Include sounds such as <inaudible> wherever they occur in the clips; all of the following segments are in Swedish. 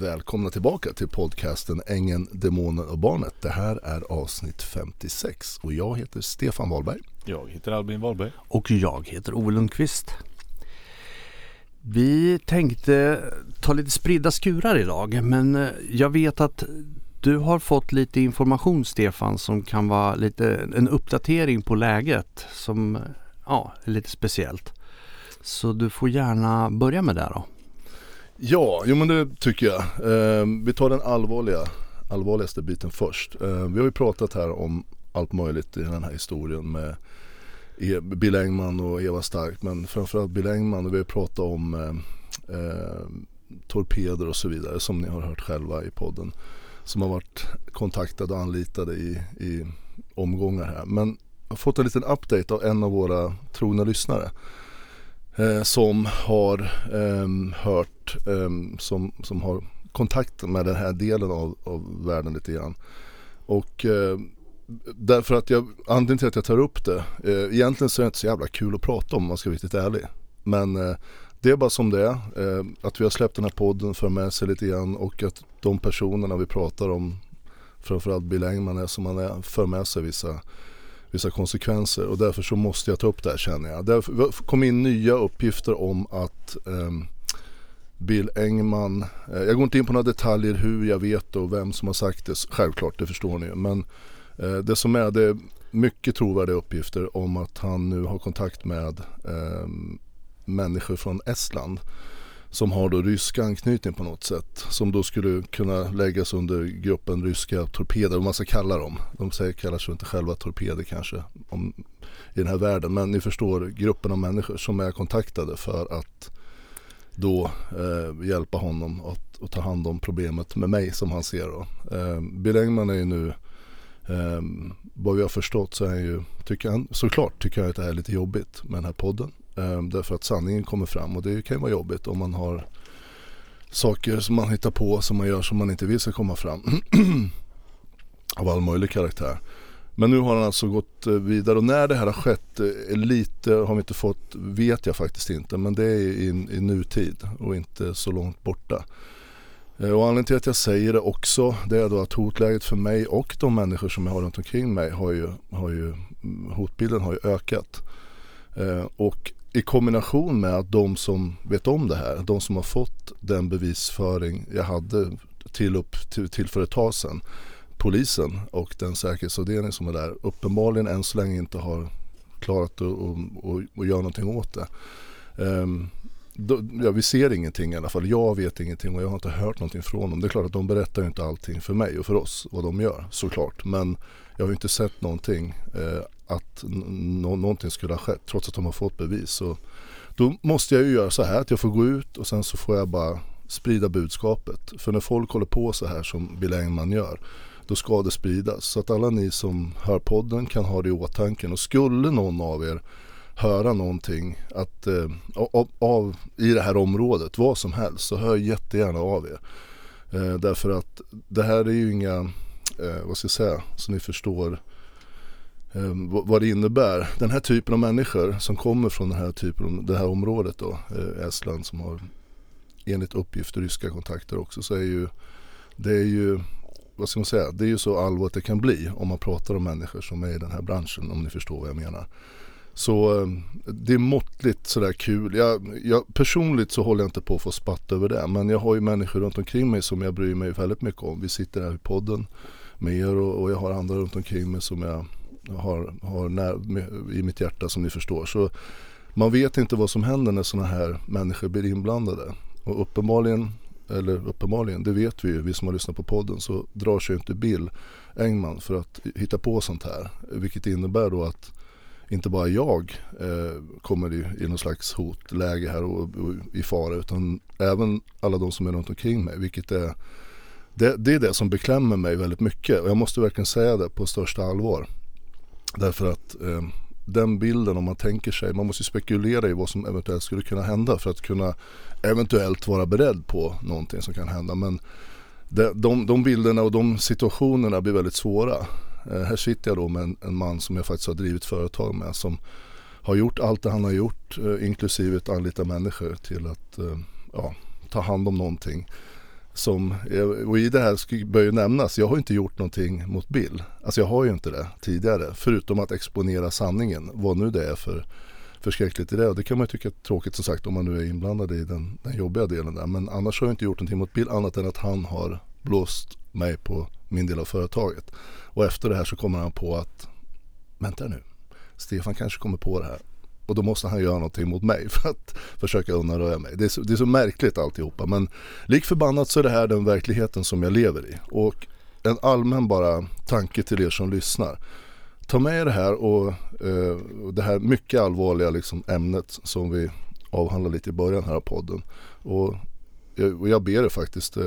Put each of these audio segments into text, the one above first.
Välkomna tillbaka till podcasten Ängen, Demonen och Barnet. Det här är avsnitt 56 och jag heter Stefan Wahlberg. Jag heter Albin Wahlberg. Och jag heter Ove Lundqvist. Vi tänkte ta lite spridda skurar idag men eh, jag vet att du har fått lite information Stefan som kan vara lite en uppdatering på läget som ja, är lite speciellt. Så du får gärna börja med det då. Ja, jo men det tycker jag. Eh, vi tar den allvarliga, allvarligaste biten först. Eh, vi har ju pratat här om allt möjligt i den här historien med e- Bill Engman och Eva Stark. Men framförallt Bill Engman och vi har pratat om eh, eh, torpeder och så vidare som ni har hört själva i podden. Som har varit kontaktade och anlitade i, i omgångar här. Men jag har fått en liten update av en av våra trogna lyssnare eh, som har eh, hört, eh, som, som har kontakt med den här delen av, av världen lite grann. Och eh, därför att jag, anledningen till att jag tar upp det, eh, egentligen så är det inte så jävla kul att prata om om man ska vara riktigt ärlig. Men eh, det är bara som det är. Eh, att vi har släppt den här podden för med sig lite grann och att de personerna vi pratar om, framförallt Bill Engman är som Han är, för med sig vissa vissa konsekvenser och därför så måste jag ta upp det här känner jag. Det kom in nya uppgifter om att eh, Bill Engman, eh, jag går inte in på några detaljer hur jag vet och vem som har sagt det, självklart det förstår ni men eh, det som är det är mycket trovärdiga uppgifter om att han nu har kontakt med eh, människor från Estland som har då rysk anknytning på något sätt. Som då skulle kunna läggas under gruppen ryska torpeder, vad man ska kalla dem. De säger, kallar sig inte själva torpeder kanske om, i den här världen. Men ni förstår gruppen av människor som är kontaktade för att då eh, hjälpa honom att, att, ta hand om problemet med mig som han ser då. Eh, Bill Engman är ju nu eh, vad vi har förstått så är han ju, tycker han, såklart tycker han att det här är lite jobbigt med den här podden. Ehm, därför att sanningen kommer fram och det kan ju vara jobbigt om man har saker som man hittar på som man gör som man inte vill ska komma fram. <clears throat> Av all möjlig karaktär. Men nu har han alltså gått eh, vidare och när det här har skett eh, lite har vi inte fått, vet jag faktiskt inte. Men det är i, i nutid och inte så långt borta. Eh, och anledningen till att jag säger det också det är då att hotläget för mig och de människor som jag har runt omkring mig har ju, har ju mm, hotbilden har ju ökat. Och i kombination med att de som vet om det här, de som har fått den bevisföring jag hade till, upp, till, till för ett tag sedan, polisen och den säkerhetsavdelning som är där, uppenbarligen än så länge inte har klarat att göra någonting åt det. Um, då, ja, vi ser ingenting i alla fall. Jag vet ingenting och jag har inte hört någonting från dem. Det är klart att de berättar ju inte allting för mig och för oss vad de gör såklart. Men jag har ju inte sett någonting eh, att någonting skulle ha skett trots att de har fått bevis. Så då måste jag ju göra så här att jag får gå ut och sen så får jag bara sprida budskapet. För när folk håller på så här som Bill Engman gör då ska det spridas. Så att alla ni som hör podden kan ha det i åtanke. Och skulle någon av er höra någonting att, eh, av, av, i det här området, vad som helst, så hör jättegärna av er. Eh, därför att det här är ju inga, eh, vad ska jag säga, så ni förstår eh, Ehm, vad det innebär. Den här typen av människor som kommer från den här typen, det här området då, eh, Estland som har enligt uppgift ryska kontakter också, så är ju det är ju vad ska man säga, det är ju så allvarligt det kan bli om man pratar om människor som är i den här branschen om ni förstår vad jag menar. Så ehm, det är måttligt sådär kul. Jag, jag, personligt så håller jag inte på att få spatt över det. Men jag har ju människor runt omkring mig som jag bryr mig väldigt mycket om. Vi sitter här i podden med er och, och jag har andra runt omkring mig som jag har, har när, i mitt hjärta som ni förstår. Så man vet inte vad som händer när sådana här människor blir inblandade. Och uppenbarligen, eller uppenbarligen, det vet vi ju, vi som har lyssnat på podden, så drar sig inte Bill Engman för att hitta på sånt här. Vilket innebär då att inte bara jag eh, kommer i, i någon slags hotläge här och, och, i fara utan även alla de som är runt omkring mig. Vilket är, det, det är det som beklämmer mig väldigt mycket och jag måste verkligen säga det på största allvar. Därför att eh, den bilden om man tänker sig, man måste spekulera i vad som eventuellt skulle kunna hända för att kunna eventuellt vara beredd på någonting som kan hända. Men de, de, de bilderna och de situationerna blir väldigt svåra. Eh, här sitter jag då med en, en, man som jag faktiskt har drivit företag med som har gjort allt det han har gjort eh, inklusive att anlita människor till att eh, ja, ta hand om någonting som, eh, och i det här bör ju nämnas, jag har inte gjort någonting mot Bill. Alltså jag har ju inte det tidigare. Förutom att exponera sanningen, vad nu det är för förskräckligt i det. Och det kan man ju tycka är tråkigt som sagt om man nu är inblandad i den, den jobbiga delen där. Men annars har jag inte gjort någonting mot Bill annat än att han har blåst mig på min del av företaget. Och efter det här så kommer han på att, vänta nu, Stefan kanske kommer på det här. Och då måste han göra någonting mot mig <laughs> för att försöka undanröja mig. Det är, så, det är så märkligt alltihopa. Men lik förbannat så är det här den verkligheten som jag lever i. Och en allmän bara tanke till er som lyssnar. Ta med er det här och eh, det här mycket allvarliga liksom, ämnet som vi avhandlade lite i början här av podden. Och jag, och jag ber er faktiskt eh,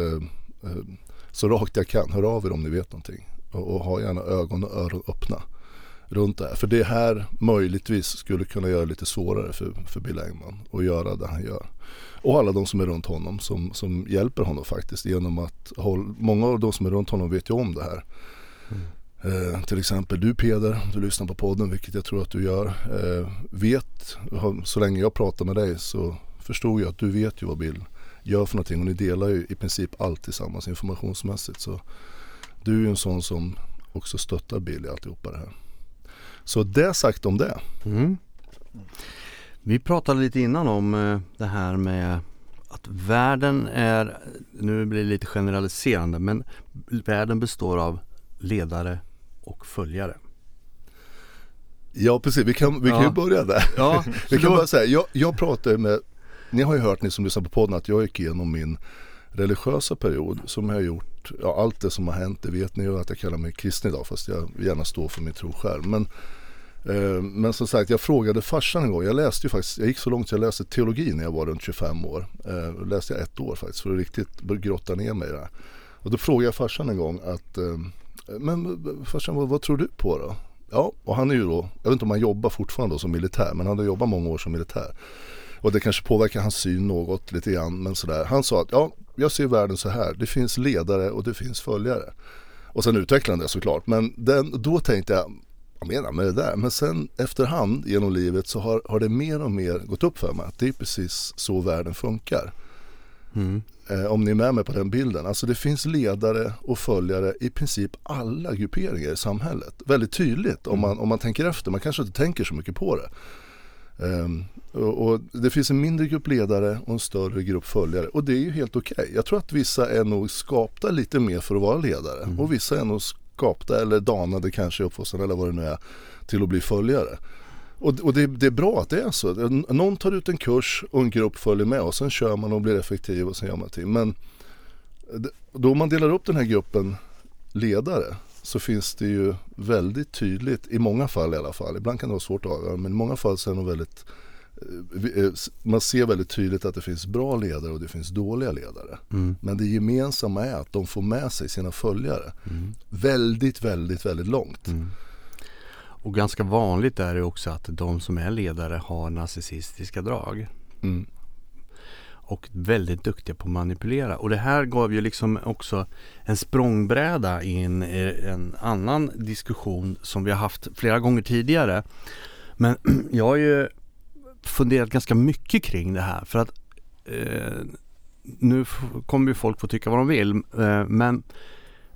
eh, så rakt jag kan, hör av er om ni vet någonting. Och, och ha gärna ögon och öron öppna runt det här. För det här möjligtvis skulle kunna göra det lite svårare för, för Bill Engman att göra det han gör. Och alla de som är runt honom som, som hjälper honom faktiskt genom att håll, många av de som är runt honom vet ju om det här. Mm. Eh, till exempel du Peder, du lyssnar på podden vilket jag tror att du gör. Eh, vet, så länge jag pratar med dig så förstod jag att du vet ju vad Bill gör för någonting och ni delar ju i princip allt tillsammans informationsmässigt. Så du är ju en sån som också stöttar Bill i alltihopa det här. Så det sagt om det. Mm. Vi pratade lite innan om eh, det här med att världen är, nu blir det lite generaliserande, men världen består av ledare och följare. Ja precis, vi kan, vi kan ju börja där. Ja, <laughs> vi kan då... bara säga, jag, jag pratar med, ni har ju hört ni som lyssnar på podden att jag gick igenom min religiösa period som jag har gjort, ja allt det som har hänt det vet ni ju att jag kallar mig kristen idag fast jag gärna står för min tro själv. Men, Eh, men som sagt jag frågade farsan en gång, jag läste ju faktiskt, jag gick så långt att jag läste teologi när jag var runt 25 år. Eh, då läste jag ett år faktiskt för att riktigt grotta ner mig i det. Och då frågade jag farsan en gång att eh, men farsan vad, vad tror du på då? Ja, och han är ju då, jag vet inte om han jobbar fortfarande då som militär, men han har jobbat många år som militär. Och det kanske påverkar hans syn något lite grann, men sådär. Han sa att ja, jag ser världen så här, det finns ledare och det finns följare. Och sen utvecklade han det såklart, men den, då tänkte jag, vad menar med det där? Men sen efterhand genom livet så har, har det mer och mer gått upp för mig att det är precis så världen funkar. Mm. Eh, om ni är med mig på den bilden. Alltså det finns ledare och följare i princip alla grupperingar i samhället. Väldigt tydligt om man, om man tänker efter. Man kanske inte tänker så mycket på det. Um, och, och, det finns en mindre grupp ledare och en större grupp följare och det är ju helt okej. Okay. Jag tror att vissa är nog skapta lite mer för att vara ledare mm. och vissa är nog skapta eller danade kanske i uppfostran eller vad det nu är till att bli följare. Och, och det, det, är bra att det är så. Någon tar ut en kurs och en grupp följer med och sen kör man och blir effektiv och sen gör man till. Men då man delar upp den här gruppen ledare så finns det ju väldigt tydligt, i många fall i alla fall, ibland kan det vara svårt att avgöra, men i många fall så är det nog väldigt man ser väldigt tydligt att det finns bra ledare och det finns dåliga ledare. Mm. Men det gemensamma är att de får med sig sina följare mm. väldigt, väldigt, väldigt långt. Mm. Och ganska vanligt är det också att de som är ledare har narcissistiska drag. Mm. Och väldigt duktiga på att manipulera. Och det här gav ju liksom också en språngbräda in i en annan diskussion som vi har haft flera gånger tidigare. Men <clears throat> jag har ju funderat ganska mycket kring det här för att eh, nu kommer ju folk få tycka vad de vill eh, men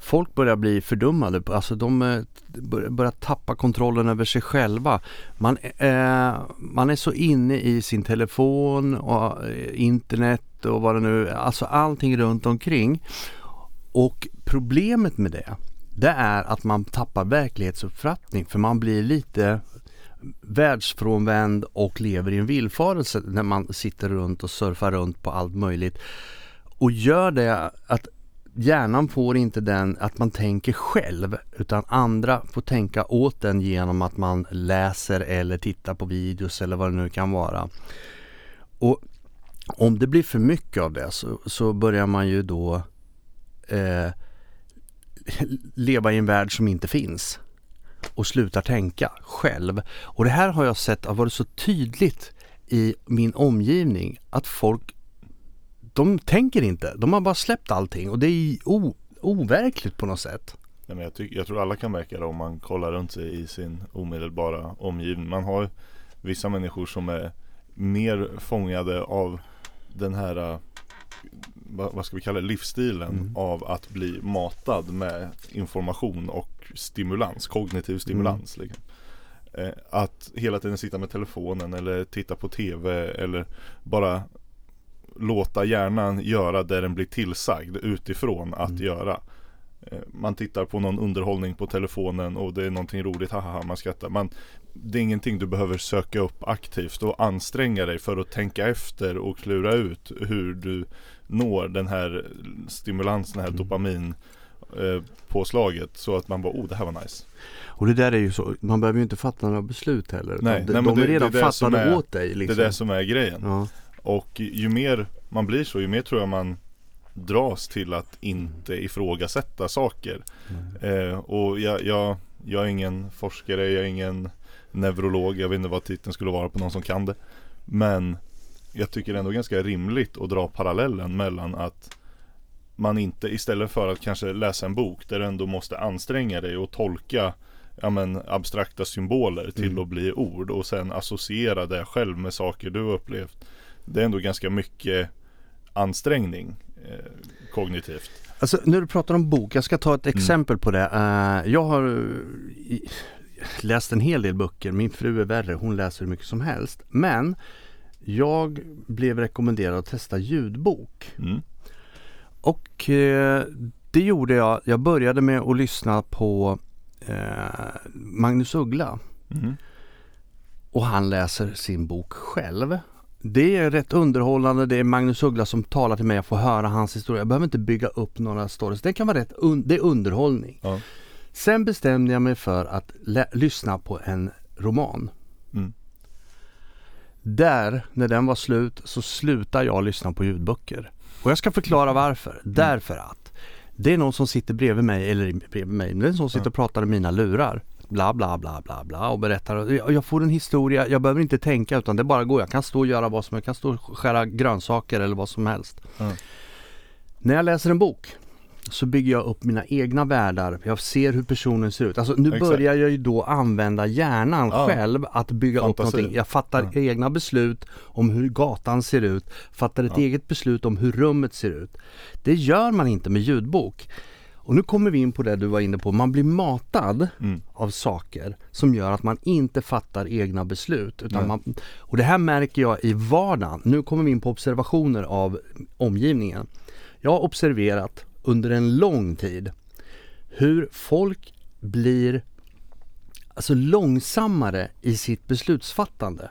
folk börjar bli fördummade. Alltså de eh, börjar tappa kontrollen över sig själva. Man, eh, man är så inne i sin telefon och eh, internet och vad det nu är. Alltså allting runt omkring. Och problemet med det, det är att man tappar verklighetsuppfattning för man blir lite världsfrånvänd och lever i en villfarelse när man sitter runt och surfar runt på allt möjligt. Och gör det att hjärnan får inte den att man tänker själv utan andra får tänka åt den genom att man läser eller tittar på videos eller vad det nu kan vara. Och om det blir för mycket av det så, så börjar man ju då eh, leva i en värld som inte finns och slutar tänka själv. Och det här har jag sett har varit så tydligt i min omgivning att folk de tänker inte. De har bara släppt allting och det är o, overkligt på något sätt. Nej, men jag, tycker, jag tror alla kan märka det om man kollar runt sig i sin omedelbara omgivning. Man har vissa människor som är mer fångade av den här vad, vad ska vi kalla det, livsstilen Mm. av att bli matad med information och stimulans, kognitiv stimulans. Liksom. Eh, att hela tiden sitta med telefonen eller titta på tv eller bara låta hjärnan göra det den blir tillsagd utifrån att Mm. göra. Eh, Man tittar på någon underhållning på telefonen och det är någonting roligt, haha, man skrattar. Man, det är ingenting du behöver söka upp aktivt och anstränga dig för att tänka efter och klura ut hur du når den här stimulansen, den här Mm. dopamin eh, påslaget så att man bara, oh det här var nice. Och det där är ju så, man behöver ju inte fatta några beslut heller. Nej, de, nej, men de är det- redan det är det fattade är- åt dig liksom. Det är det som är grejen. ja. Och ju mer man blir så, ju mer tror jag man dras till att inte ifrågasätta saker. Eh, och jag, jag, jag är ingen forskare, jag är ingen neurolog, jag vet inte vad titeln skulle vara på någon som kan det. Men jag tycker ändå ganska rimligt att dra parallellen mellan att man inte istället för att kanske läsa en bok där du ändå måste anstränga dig och tolka ja, men, abstrakta symboler till Mm. att bli ord och sen associera det själv med saker du upplevt. Det är ändå ganska mycket ansträngning eh, kognitivt. Alltså när du pratar om bok, jag ska ta ett exempel på det. Eh, jag har i- läst en hel del böcker, min fru är värre, hon läser hur mycket som helst. Men jag blev rekommenderad att testa ljudbok. Mm. Och eh, det gjorde jag. Jag började med att lyssna på eh, Magnus Uggla. Mm. och han läser sin bok själv. Det är rätt underhållande. Det är Magnus Uggla som talar till mig. Jag får höra hans historia. Jag behöver inte bygga upp några stories. Det kan vara rätt un- det är underhållning. Ja. Sen bestämde jag mig för att lyssna på en roman. Mm. Där, när den var slut, så slutade jag lyssna på ljudböcker. Och jag ska förklara varför. Därför att det är någon som sitter bredvid mig, eller bredvid mig, det är någon som sitter och pratar i mina lurar. Bla bla bla bla bla och berättar. Jag får en historia, jag behöver inte tänka utan det bara går. Jag kan stå och göra vad som helst. Jag kan stå och skära grönsaker eller vad som helst. Ja. När jag läser en bok så bygger jag upp mina egna världar. Jag ser hur personen ser ut. Alltså nu Exakt. börjar jag ju då använda hjärnan Ja. själv att bygga Fantasi. upp någonting. Jag fattar Ja. egna beslut om hur gatan ser ut. Fattar ett Ja. eget beslut om hur rummet ser ut. Det gör man inte med ljudbok. Och nu kommer vi in på det du var inne på. Man blir matad Mm. av saker som gör att man inte fattar egna beslut. Utan man, och det här märker jag i vardagen. Nu kommer vi in på observationer av omgivningen. Jag har observerat under en lång tid hur folk blir alltså långsammare i sitt beslutsfattande.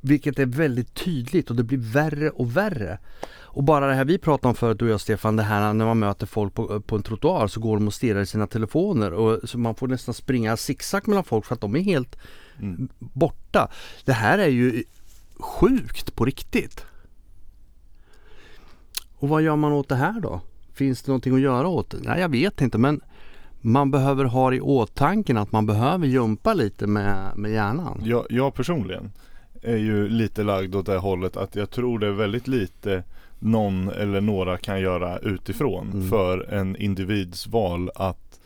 Vilket är väldigt tydligt och det blir värre och värre. Och bara det här vi pratade om förut du och jag Stefan, det här när man möter folk på, på en trottoar så går de och stirrar i sina telefoner och så man får nästan springa zigzag mellan folk för att de är helt Mm. borta. Det här är ju sjukt på riktigt. Och vad gör man åt det här då? Finns det någonting att göra åt det? Nej, jag vet inte men man behöver ha i åtanke att man behöver jumpa lite med, med hjärnan. Jag, jag personligen är ju lite lagd åt det hållet att jag tror det är väldigt lite någon eller några kan göra utifrån Mm. för en individs val att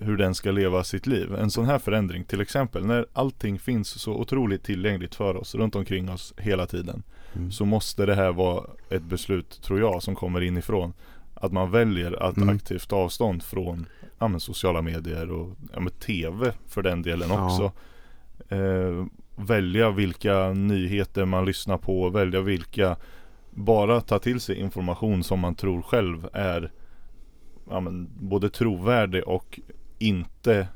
hur den ska leva sitt liv. En sån här förändring till exempel när allting finns så otroligt tillgängligt för oss runt omkring oss hela tiden Mm. så måste det här vara ett beslut tror jag som kommer inifrån. Att man väljer att Mm. aktivt ta avstånd från ja, men sociala medier och ja, men tv för den delen Ja. också. Eh, välja vilka nyheter man lyssnar på, välja vilka bara ta till sig information som man tror själv är ja, men, både trovärdig och inte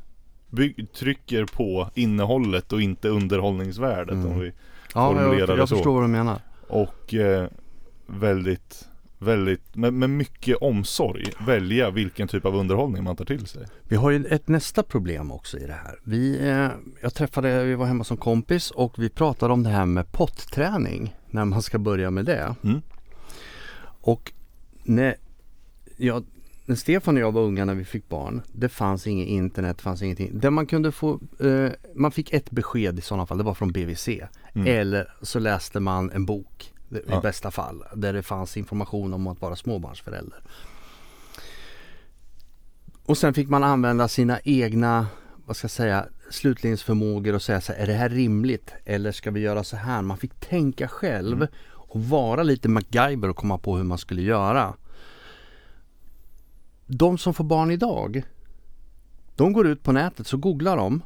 bygg, trycker på innehållet och inte underhållningsvärdet Mm. om vi Ja, formulera jag, det jag så. förstår vad du menar. Och eh, väldigt, väldigt, med, med mycket omsorg välja vilken typ av underhållning man tar till sig. Vi har ju ett nästa problem också i det här. Vi, eh, jag träffade, vi var hemma som kompis och vi pratade om det här med potträning. När man ska börja med det. Mm. Och när, jag, när Stefan och jag var unga när vi fick barn. Det fanns inget internet, det fanns ingenting. Där man kunde få, eh, man fick ett besked i sådana fall, det var från BVC. Mm. Eller så läste man en bok i Ja. bästa fall. Där det fanns information om att vara småbarnsförälder. Och sen fick man använda sina egna, vad ska jag säga, slutledningsförmågor och säga så här, är det här rimligt? Eller ska vi göra så här? Man fick tänka själv. Mm. och vara lite MacGyver och komma på hur man skulle göra. De som får barn idag, de går ut på nätet så googlar de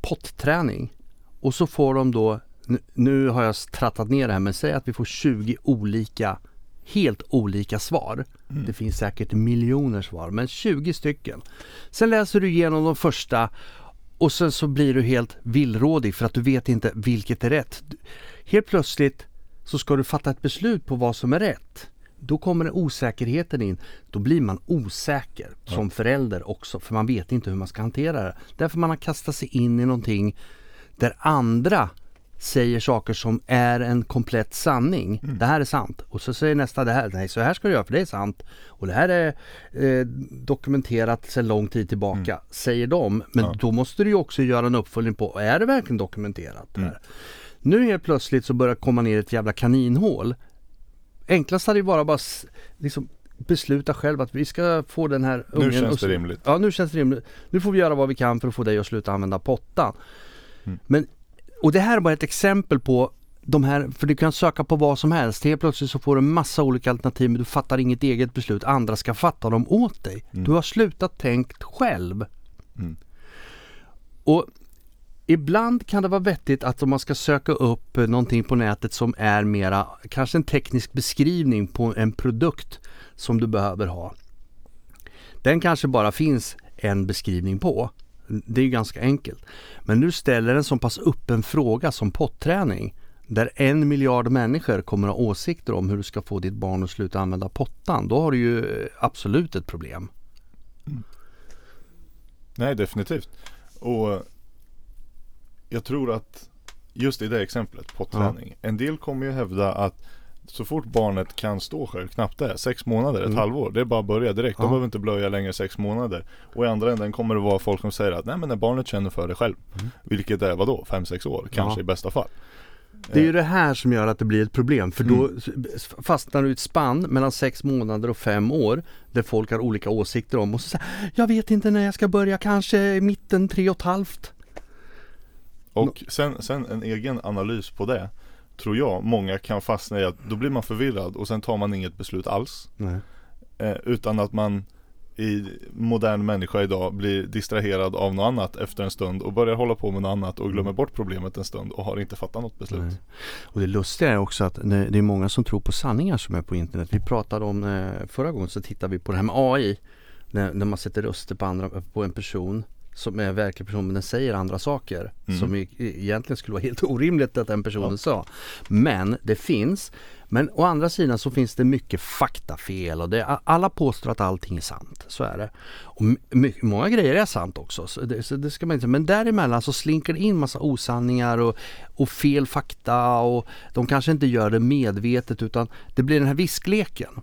potträning och så får de då, nu, har jag trattat ner det här men säg att vi får 20 olika helt olika svar. Mm. Det finns säkert miljoner svar, men 20 stycken. Sen läser du igenom de första och sen så blir du helt villrådig för att du vet inte vilket är rätt. Helt plötsligt så ska du fatta ett beslut på vad som är rätt. Då kommer osäkerheten in. Då blir man osäker ja. som förälder också för man vet inte hur man ska hantera det. Därför man har kastat sig in i någonting där andra säger saker som är en komplett sanning. Mm. Det här är sant. Och så säger nästa det här. Nej, så här ska du göra för det är sant. Och det här är eh, dokumenterat sedan lång tid tillbaka. Mm. Säger de. Men ja. då måste du ju också göra en uppföljning på. Är det verkligen dokumenterat? Mm. Nu helt plötsligt så börjar det komma ner ett jävla kaninhål. Enklast hade ju bara bara liksom besluta själv att vi ska få den här ungen. Nu känns det rimligt. Ja, nu känns det rimligt. Nu får vi göra vad vi kan för att få dig att sluta använda pottan. Mm. Men och det här är bara ett exempel på de här, för du kan söka på vad som helst. Helt plötsligt så får du massa olika alternativ men du fattar inget eget beslut. Andra ska fatta dem åt dig. Mm. Du har slutat tänkt själv. Mm. Och Ibland kan det vara vettigt att om man ska söka upp eh, någonting på nätet som är mera, kanske en teknisk beskrivning på en produkt som du behöver ha. Den kanske bara finns en beskrivning på. Det är ganska enkelt. Men nu ställer en så pass öppen fråga som potträning där en miljard människor kommer att ha åsikter om hur du ska få ditt barn att sluta använda pottan. Då har du ju eh, absolut ett problem. Mm. Nej, definitivt. Och jag tror att just i det exemplet, potträning. Ja. En del kommer ju hävda att så fort barnet kan stå själv, knappt det, sex månader, ett mm. halvår. Det är bara att börja direkt. Ja. De behöver inte blöja längre sex månader. Och i andra änden kommer det vara folk som säger att nej men när barnet känner för det själv. Mm. Vilket är vadå, fem sex år kanske ja. i bästa fall. Det är ju det här som gör att det blir ett problem för då mm. fastnar du i ett spann mellan sex månader och fem år där folk har olika åsikter om och så säger jag vet inte när jag ska börja, kanske i mitten tre och ett halvt. Och sen, sen en egen analys på det tror jag, många kan fastna i att då blir man förvirrad och sen tar man inget beslut alls. Eh, utan att man i modern människa idag blir distraherad av något annat efter en stund och börjar hålla på med något annat och glömmer bort problemet en stund och har inte fattat något beslut. Nej. Och det lustiga är också att det är många som tror på sanningar som är på internet. Vi pratade om eh, förra gången så tittade vi på det här med AI. När, när man sätter röster på, andra, på en person som är en verklig person men den säger andra saker mm. som egentligen skulle vara helt <laughs> orimligt att den personen ja. sa. Men det finns. Men å andra sidan så finns det mycket faktafel och det, alla påstår att allting är sant. Så är det. Och mycket, många grejer är sant också. Så det, så det ska man inte, men däremellan så slinker det in massa osanningar och, och fel fakta och de kanske inte gör det medvetet utan det blir den här viskleken.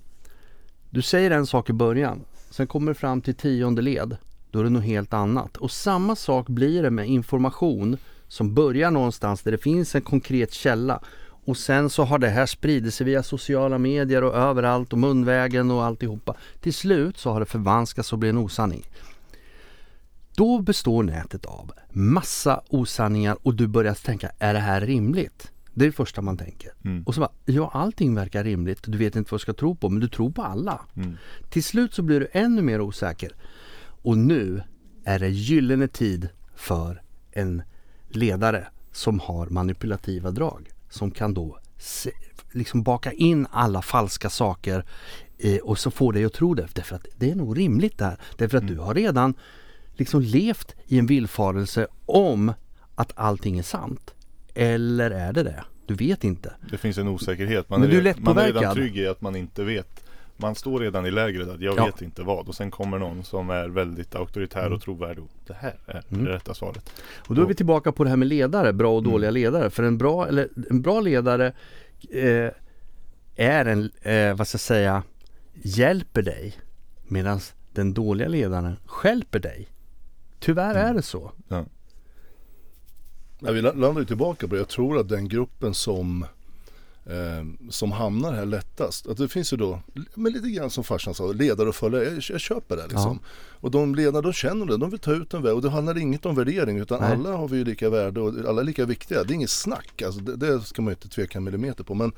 Du säger en sak i början, sen kommer det fram till tionde led då är det något helt annat. Och samma sak blir det med information som börjar någonstans där det finns en konkret källa och sen så har det här spridit sig via sociala medier och överallt och munvägen och alltihopa. Till slut så har det förvanskats och blivit en osanning. Då består nätet av massa osanningar och du börjar tänka, är det här rimligt? Det är det första man tänker. Mm. Och så bara, ja allting verkar rimligt, du vet inte vad du ska tro på men du tror på alla. Mm. Till slut så blir du ännu mer osäker. Och nu är det gyllene tid för en ledare som har manipulativa drag. Som kan då se, liksom baka in alla falska saker eh, och så får dig att tro det. Därför att det är nog rimligt där. Därför att mm. du har redan liksom levt i en villfarelse om att allting är sant. Eller är det det? Du vet inte. Det finns en osäkerhet. Man, Men är, du är, man är redan trygg i att man inte vet man står redan i lägret att jag ja. vet inte vad och sen kommer någon som är väldigt auktoritär mm. och trovärdig. Det här är mm. det rätta svaret. Och då är vi tillbaka på det här med ledare, bra och mm. dåliga mm. ledare. För en bra, eller, en bra ledare eh, är en, eh, vad ska jag säga, hjälper dig medan den dåliga ledaren skälper dig. Tyvärr är mm. det så. Ja. Ja, vi landar ju tillbaka på det. Jag tror att den gruppen som eh, som hamnar här lättast. Att det finns ju då, men lite grann som farsan sa, ledare och följare. Jag, jag köper det liksom. Och de ledare, de känner det, de vill ta ut en väg. Och det handlar inget om värdering utan Nej. alla har vi ju lika värde och alla är lika viktiga. Det är inget snack, alltså, det, det ska man ju inte tveka en millimeter på. Men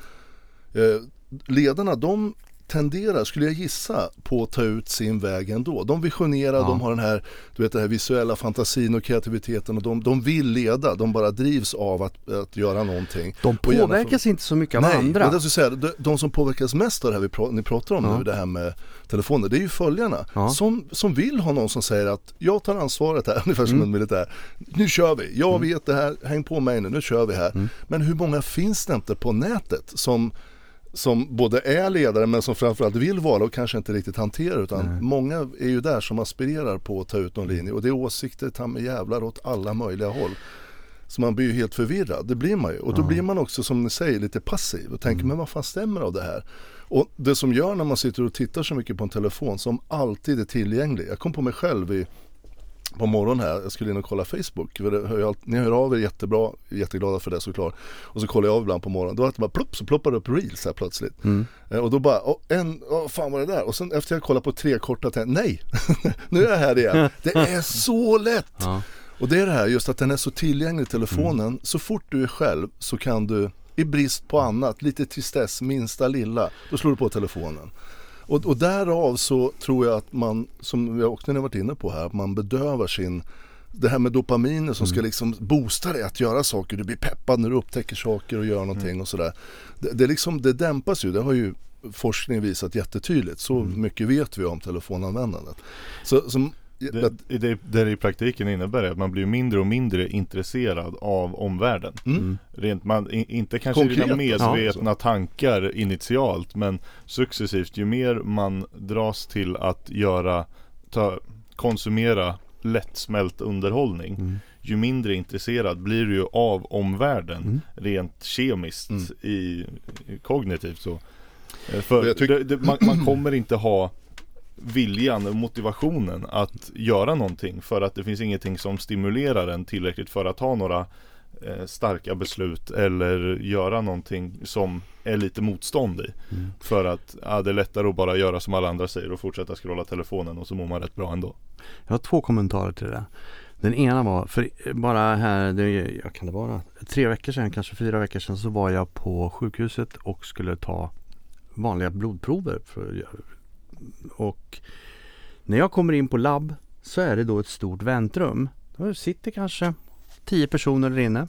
eh, ledarna, de tenderar, skulle jag gissa, på att ta ut sin väg ändå. De visionerar, Ja. de har den här, du vet, den här visuella fantasin och kreativiteten och de, de vill leda, de bara drivs av att, att göra någonting. De påverkas inte så mycket av Nej, andra. men det jag säga, de, de som påverkas mest av det här vi pra, ni pratar om Ja. nu, det här med telefoner, det är ju följarna Ja. som, som vill ha någon som säger att jag tar ansvaret här, <laughs> ungefär som Mm. en militär. Nu kör vi, jag vet det här, häng på mig nu, nu kör vi här. Mm. Men hur många finns det inte på nätet som som både är ledare men som framförallt vill vara och kanske inte riktigt hanterar utan många är ju där som aspirerar på att ta ut någon linje och det är åsikter ta med jävlar åt alla möjliga håll. Så man blir ju helt förvirrad, det blir man ju. Och då blir man också som ni säger lite passiv och tänker men vad fan stämmer av det här? Och det som gör när man sitter och tittar så mycket på en telefon som alltid är tillgänglig. Jag kom på mig själv i på morgonen här, jag skulle in och kolla Facebook. Hör ni hör av er jättebra, jätteglada för det såklart. Och så kollar jag av ibland på morgonen, då är det bara plopp så ploppar det upp reels här plötsligt. Eh, Och då bara, oh, en, oh, fan vad är det där? Och sen efter jag kollat på tre korta tänkte nej, <laughs> nu är jag här igen. <laughs> Det är så lätt! Ja. Och det är det här just att den är så tillgänglig telefonen. Så fort du är själv så kan du i brist på annat, lite tristess, minsta lilla, då slår du på telefonen. Och, och därav så tror jag att man, som vi också har varit inne på här, att man bedövar sin det här med dopaminer som ska liksom boosta dig att göra saker. Du blir peppad när du upptäcker saker och gör någonting och sådär. Det, det, liksom, det dämpas ju, det har ju forskning visat jättetydligt. Så mycket vet vi om telefonanvändandet. Så, som, Det, det, det det i praktiken innebär är att man blir mindre och mindre intresserad av omvärlden. Mm. Rent man, inte kanske Konkret, dina ja. medvetna tankar initialt men successivt ju mer man dras till att göra, ta, konsumera lättsmält underhållning Mm. ju mindre intresserad blir du ju av omvärlden Mm. rent kemiskt i, i kognitivt så. Eh, För det, man, man kommer inte ha viljan och motivationen att göra någonting för att det finns ingenting som stimulerar en tillräckligt för att ta några eh, starka beslut eller göra någonting som är lite motstånd i. För att ja, det är lättare att bara göra som alla andra säger och fortsätta scrolla telefonen och så mår man rätt bra ändå. Jag har två kommentarer till det där. Den ena var, för bara här, det, jag kan det vara, tre veckor sedan, kanske fyra veckor sedan så var jag på sjukhuset och skulle ta vanliga blodprover. För, och när jag kommer in på labb så är det då ett stort väntrum. Då sitter kanske tio personer där inne.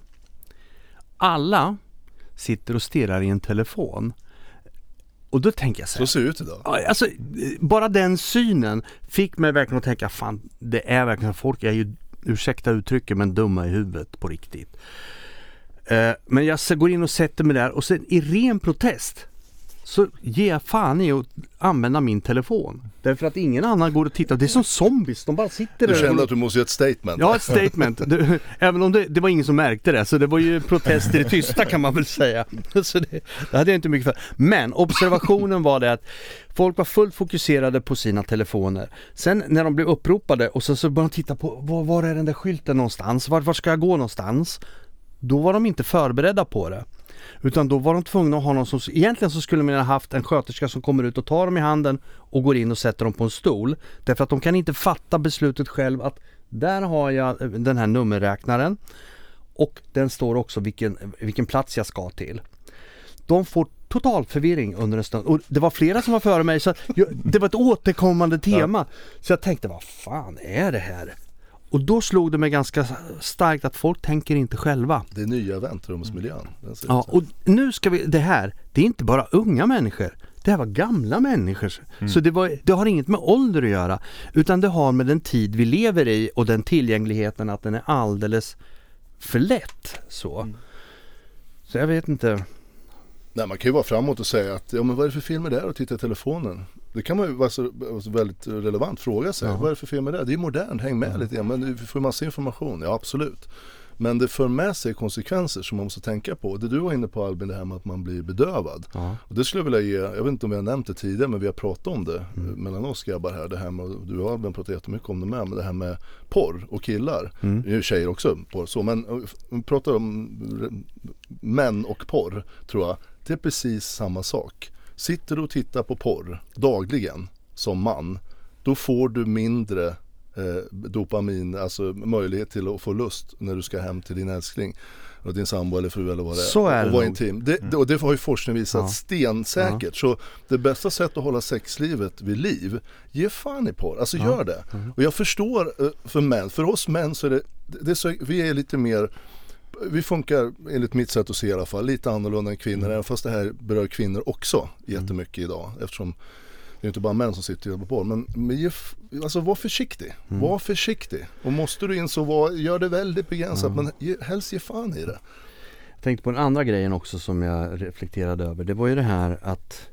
Alla sitter och stirrar i en telefon. Och då tänker jag så här, så ser det ut idag. Alltså, bara den synen fick mig verkligen att tänka, fan det är verkligen, folk är ju, ursäkta uttrycket, men dumma i huvudet på riktigt. Eh, men jag går in och sätter mig där och sen i ren protest så ger jag fan i att använda min telefon. Därför att ingen annan går och tittar. Det är som zombies, de bara sitter där. Du kände att du måste göra ett statement? Ja, ett statement. Du, även om det, det var ingen som märkte det. Så det var ju protester i tysta kan man väl säga. Så det, det hade jag inte mycket för. Men observationen var det att folk var fullt fokuserade på sina telefoner. Sen när de blev uppropade och så, så började de titta på var, var är den där skylten någonstans? Var, var ska jag gå någonstans? Då var de inte förberedda på det. Utan då var de tvungna att ha någon som, egentligen så skulle man ha haft en sköterska som kommer ut och tar dem i handen och går in och sätter dem på en stol. Därför att de kan inte fatta beslutet själv att där har jag eh, den här nummerräknaren och den står också vilken, vilken plats jag ska till. De får total förvirring under en stund och det var flera som var före mig så jag, det var ett återkommande tema. Så jag tänkte vad fan är det här? Och då slog det mig ganska starkt att folk tänker inte själva. Det är nya väntrumsmiljön. Ser Ja, och nu ska vi, det här, det är inte bara unga människor. Det här var gamla människor. Så det, var, det har inget med ålder att göra. Utan det har med den tid vi lever i och den tillgängligheten att den är alldeles för lätt. Så, så jag vet inte. Nej, man kan ju vara framåt och säga att ja, men vad är det för film är det och titta i telefonen. Det kan man ju vara så, alltså väldigt relevant fråga sig. Ja. Vad är det för film är det? Det är modernt, häng med lite grann. Men du får massa information, ja absolut. Men det för med sig konsekvenser som man måste tänka på. Det du var inne på Albin, det här med att man blir bedövad. Ja. Och det skulle jag vilja ge, jag vet inte om vi har nämnt det tidigare men vi har pratat om det mm. mellan oss grabbar här. Det här med, du och Albin pratat jättemycket om det med, men det här med porr och killar. Mm. Ju tjejer också porr så men eh, vi pratar om r- män och porr tror jag. Det är precis samma sak. Sitter du och tittar på porr dagligen som man, då får du mindre eh, dopamin, alltså möjlighet till att få lust när du ska hem till din älskling och din sambo eller fru eller vad det är. Så är det och vara intim. Det, Mm. och det har ju forskning visat Ja. stensäkert. Så det bästa sättet att hålla sexlivet vid liv, ge fan i porr. Alltså Ja. gör det. Och jag förstår eh, för män, för oss män så är det, det är så, vi är lite mer vi funkar enligt mitt sätt att se i alla fall lite annorlunda än kvinnor även fast det här berör kvinnor också jättemycket idag eftersom det är inte bara män som sitter och jobbar på. Men, men alltså var försiktig, var försiktig. Och måste du in så var, gör det väldigt begränsat men ge, helst ge fan i det. Jag tänkte på den andra grejen också som jag reflekterade över. Det var ju det här att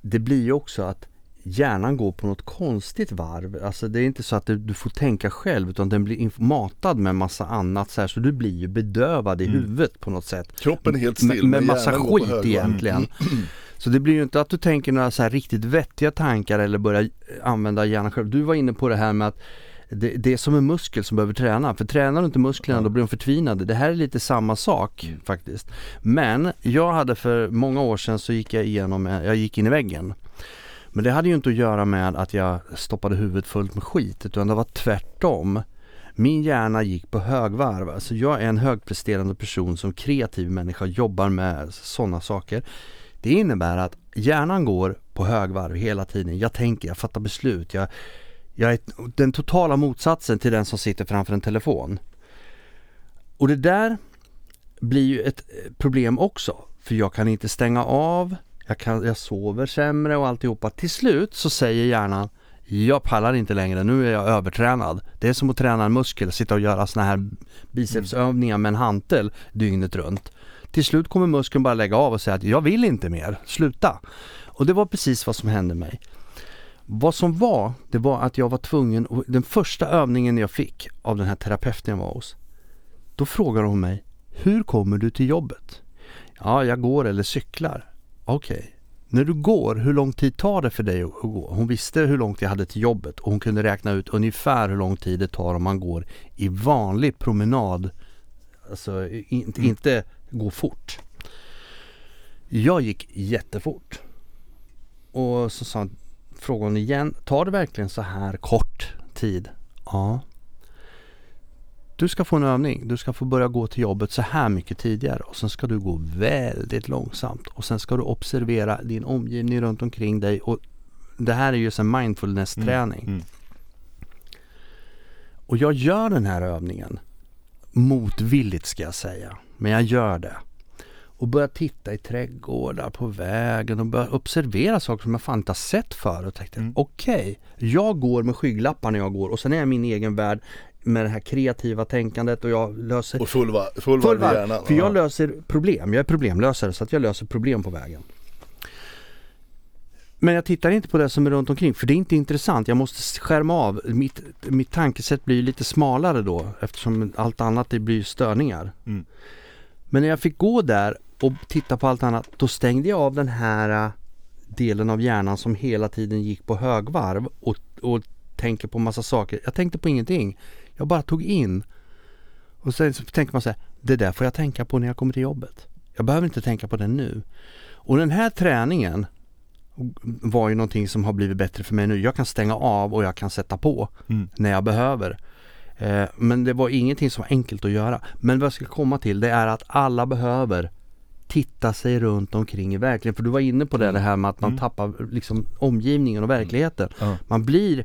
det blir ju också att hjärnan går på något konstigt varv. Alltså det är inte så att du, får tänka själv utan den blir matad med massa annat så här så du blir ju bedövad i Mm. huvudet på något sätt. Kroppen är helt Med, still med men massa skit egentligen. Så det blir ju inte att du tänker några så här riktigt vettiga tankar eller börjar använda hjärnan själv. Du var inne på det här med att det, det är som en muskel som behöver träna. För tränar du inte musklerna då blir de förtvinade. Det här är lite samma sak Mm. faktiskt. Men jag hade för många år sedan så gick jag igenom, jag gick in i väggen. Men det hade ju inte att göra med att jag stoppade huvudet fullt med skit utan det var tvärtom. Min hjärna gick på högvarv. Alltså jag är en högpresterande person som kreativ människa jobbar med sådana saker. Det innebär att hjärnan går på högvarv hela tiden. Jag tänker, jag fattar beslut. Jag, jag är den totala motsatsen till den som sitter framför en telefon. Och det där blir ju ett problem också. För jag kan inte stänga av, jag, kan, jag sover sämre och alltihopa. Till slut så säger hjärnan jag pallar inte längre, nu är jag övertränad. Det är som att träna en muskel, sitta och göra såna här bicepsövningar med en hantel dygnet runt. Till slut kommer muskeln bara lägga av och säga att jag vill inte mer, sluta. Och det var precis vad som hände mig. Vad som var, det var att jag var tvungen, och den första övningen jag fick av den här terapeuten jag var hos, då frågar hon mig, hur kommer du till jobbet? Ja, jag går eller cyklar. Okej. När du går, hur lång tid tar det för dig att gå? Hon visste hur långt jag hade till jobbet och hon kunde räkna ut ungefär hur lång tid det tar om man går i vanlig promenad. Alltså in, inte gå fort. Jag gick jättefort. Och så sa hon, frågade hon igen, tar det verkligen så här kort tid? Ja. Du ska få en övning. Du ska få börja gå till jobbet så här mycket tidigare och sen ska du gå väldigt långsamt och sen ska du observera din omgivning runt omkring dig och det här är ju en mindfulness-träning. Mm. Och jag gör den här övningen motvilligt ska jag säga. Men jag gör det. Och börjar titta i trädgårdar på vägen och börjar observera saker som jag fan inte har sett förut. Tänkte Mm. okej, jag går med skygglappar när jag går och sen är jag i min egen värld med det här kreativa tänkandet och jag löser Och full, va- full, full varv i hjärnan. För jag Ja. löser problem. Jag är problemlösare så att jag löser problem på vägen. Men jag tittar inte på det som är runt omkring för det är inte intressant. Jag måste skärma av. Mitt, mitt tankesätt blir lite smalare då eftersom allt annat det blir störningar. Mm. Men när jag fick gå där och titta på allt annat då stängde jag av den här äh, delen av hjärnan som hela tiden gick på högvarv och, och tänker på massa saker. Jag tänkte på ingenting. Jag bara tog in. Och sen så tänker man så här, det där får jag tänka på när jag kommer till jobbet. Jag behöver inte tänka på det nu. Och den här träningen var ju någonting som har blivit bättre för mig nu. Jag kan stänga av och jag kan sätta på Mm. när jag behöver. Eh, men det var ingenting som var enkelt att göra. Men vad jag ska komma till det är att alla behöver titta sig runt omkring i verkligheten. För du var inne på det, det här med att man Mm. tappar liksom omgivningen och verkligheten. Ja. Man blir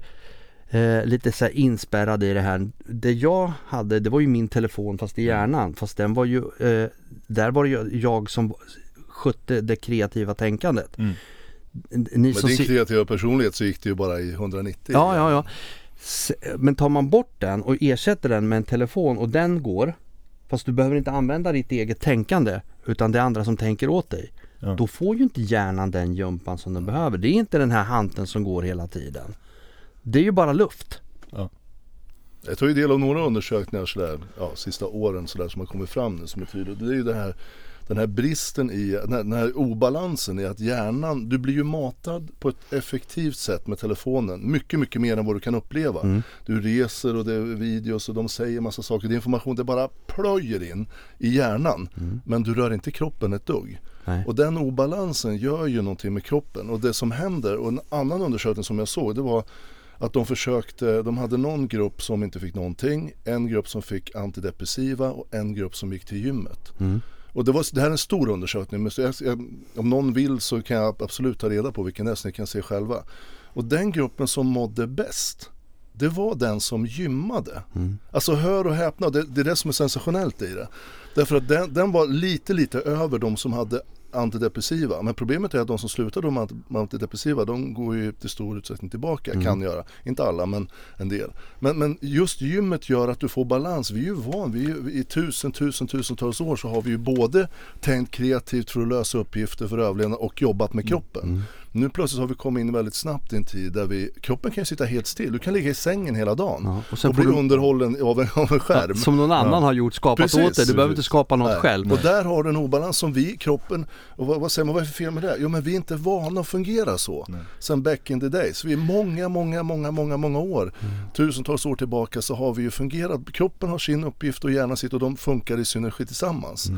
eh, lite så här inspärrad i det här. Det jag hade, det var ju min telefon fast i hjärnan. Fast den var ju, eh, där var det jag som skötte det kreativa tänkandet. Mm. Ni Med som din kreativa personlighet så gick det ju bara i 190. Ja, ja, ja. Men tar man bort den och ersätter den med en telefon och den går Fast du behöver inte använda ditt eget tänkande utan det är andra som tänker åt dig. Ja. Då får ju inte hjärnan den jumpan som den behöver. Det är inte den här hanteln som går hela tiden. Det är ju bara luft. Jag tar ju del av några undersökningar sådär, ja, sista åren sådär som har kommit fram nu som är tydligt. Det är ju det här den här bristen i, den här, den här obalansen i att hjärnan, du blir ju matad på ett effektivt sätt med telefonen. Mycket, mycket mer än vad du kan uppleva. Mm. Du reser och det är videos och de säger massa saker. Det är information, det bara plöjer in i hjärnan. Men du rör inte kroppen ett dugg. Nej. Och den obalansen gör ju någonting med kroppen. Och det som händer, och en annan undersökning som jag såg, det var att de försökte, de hade någon grupp som inte fick någonting, en grupp som fick antidepressiva och en grupp som gick till gymmet. Mm. Och det, var, det här är en stor undersökning, men jag, jag, om någon vill så kan jag absolut ta reda på vilken det är så ni kan se själva. Och den gruppen som mådde bäst, det var den som gymmade. Mm. Alltså hör och häpna, det, det är det som är sensationellt i det. Därför att den, den var lite, lite över de som hade antidepressiva. Men problemet är att de som slutade med anti- med antidepressiva de går ju till stor utsträckning tillbaka, Mm. kan göra. Inte alla men en del. Men, men just gymmet gör att du får balans. Vi är ju van, vi ju, i tusen, tusen, tusentals år så har vi ju både tänkt kreativt för att lösa uppgifter för överlevnad och jobbat med kroppen. Mm. Nu plötsligt har vi kommit in väldigt snabbt i en tid där vi, kroppen kan ju sitta helt still. Du kan ligga i sängen hela dagen Ja, och och, bli du- underhållen av en, av en skärm. Som någon annan har gjort, skapat Precis, åt dig. Du behöver inte skapa något Nej. själv. Och där har du en obalans som vi, kroppen, och vad, vad säger man, vad är det för fel med det? Jo men vi är inte vana att fungera så. Sen back in the days. Vi är många, många, många, många, många år, tusentals år tillbaka så har vi ju fungerat. Kroppen har sin uppgift och hjärnan sitt och de funkar i synergi tillsammans.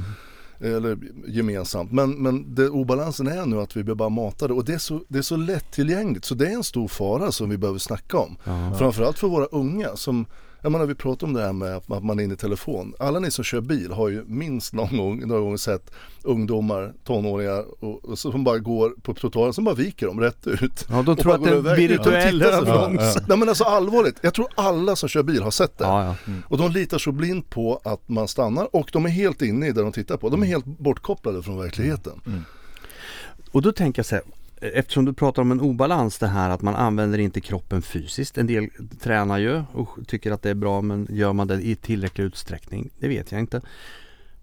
Eller gemensamt. Men, men det, obalansen är nu att vi blir bara matade och det är, så, det är så lättillgängligt så det är en stor fara som vi behöver snacka om. Ja. Framförallt för våra unga som jag menar vi pratar om det här med att man är inne i telefon. Alla ni som kör bil har ju minst någon gång, någon gång sett ungdomar, tonåringar och, och som bara går på trottoaren som bara viker dem rätt ut. Ja, de tror att det är en iväg. virtuell Ja, så. Nej men alltså allvarligt, jag tror alla som kör bil har sett det. Ja, ja. Och de litar så blint på att man stannar och de är helt inne i det de tittar på. De är helt bortkopplade från verkligheten. Och då tänker jag så här, eftersom du pratar om en obalans det här att man använder inte kroppen fysiskt. En del tränar ju och tycker att det är bra men gör man det i tillräcklig utsträckning? Det vet jag inte.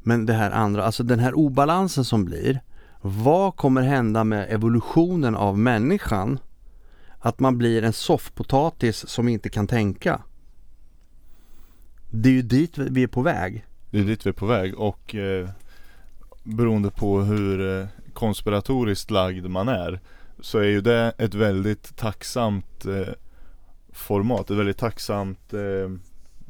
Men det här andra, alltså den här obalansen som blir. Vad kommer hända med evolutionen av människan? Att man blir en soffpotatis som inte kan tänka. Det är ju dit vi är på väg. Det är dit vi är på väg och eh, beroende på hur eh, konspiratoriskt lagd man är så är ju det ett väldigt tacksamt eh, format, ett väldigt tacksamt, eh,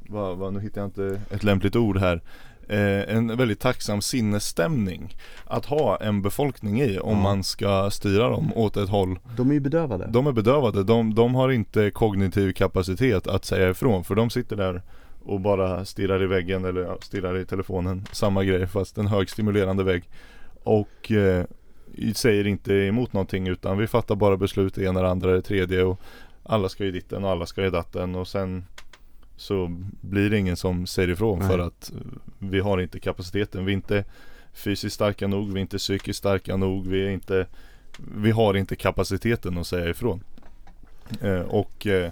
vad, vad, nu hittar jag inte ett lämpligt ord här. Eh, En väldigt tacksam sinnesstämning att ha en befolkning i om Ja. man ska styra dem åt ett håll. De är ju bedövade. de är bedövade, de, de har inte kognitiv kapacitet att säga ifrån för de sitter där och bara stirrar i väggen eller stirrar i telefonen. Samma grej fast en högstimulerande vägg Och eh, säger inte emot någonting utan vi fattar bara beslut det ena, det andra, det tredje och Alla ska ju ditten och alla ska ju datten. Och sen Så blir det ingen som säger ifrån Nej. för att eh, vi har inte kapaciteten, vi är inte fysiskt starka nog, vi är inte psykiskt starka nog, vi är inte Vi har inte kapaciteten att säga ifrån. Eh, och eh,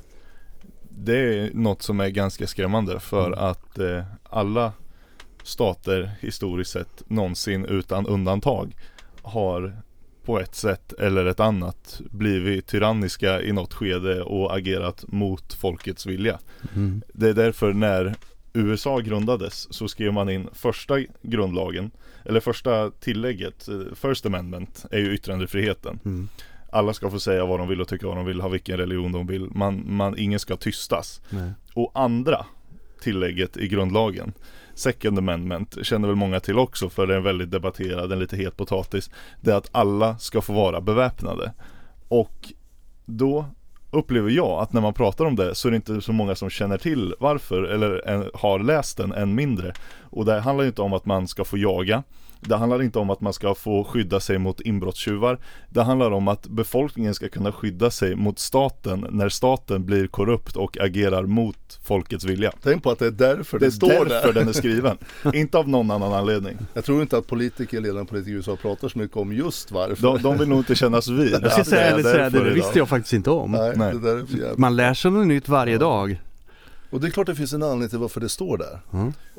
det är något som är ganska skrämmande för att eh, alla stater historiskt sett någonsin utan undantag har på ett sätt eller ett annat blivit tyranniska i något skede och agerat mot folkets vilja. Mm. Det är därför när USA grundades så skrev man in första grundlagen eller första tillägget, eh, First Amendment, är ju yttrandefriheten. Mm. Alla ska få säga vad de vill och tycka vad de vill, ha vilken religion de vill. Man, man, ingen ska tystas. Nej. Och andra tillägget i grundlagen Second Amendment känner väl många till också för det är en väldigt debatterad, en lite het potatis. Det är att alla ska få vara beväpnade. Och då upplever jag att när man pratar om det så är det inte så många som känner till varför eller har läst den än mindre. Och det handlar ju inte om att man ska få jaga. Det handlar inte om att man ska få skydda sig mot inbrottstjuvar Det handlar om att befolkningen ska kunna skydda sig mot staten när staten blir korrupt och agerar mot folkets vilja Tänk på att det är därför det, Det är står därför där. den är skriven, <laughs> inte av någon annan anledning Jag tror inte att politiker, ledande politiker i USA pratar så mycket om just varför. De, de vill nog inte kännas vid Jag ska säga därför det idag. visste jag faktiskt inte om. Nej, Nej. det där är för jävligt. Man lär sig något nytt varje dag. Och det är klart det finns en anledning till varför det står där.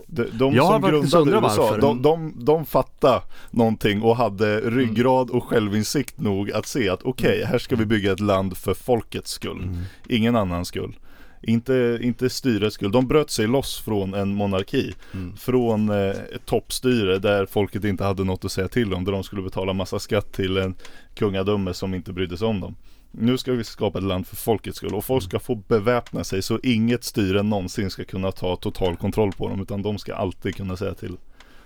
De, de Jag som grundade USA, de, de, de fattade någonting och hade ryggrad och självinsikt nog att se att okej, här ska vi bygga ett land för folkets skull. Ingen annans skull. Inte, inte styrets skull. De bröt sig loss från en monarki. Mm. Från eh, ett toppstyre där folket inte hade något att säga till om. Där de skulle betala massa skatt till en kungadöme som inte brydde sig om dem. Nu ska vi skapa ett land för folkets skull och folk ska få beväpna sig så inget styre någonsin ska kunna ta total kontroll på dem utan de ska alltid kunna säga till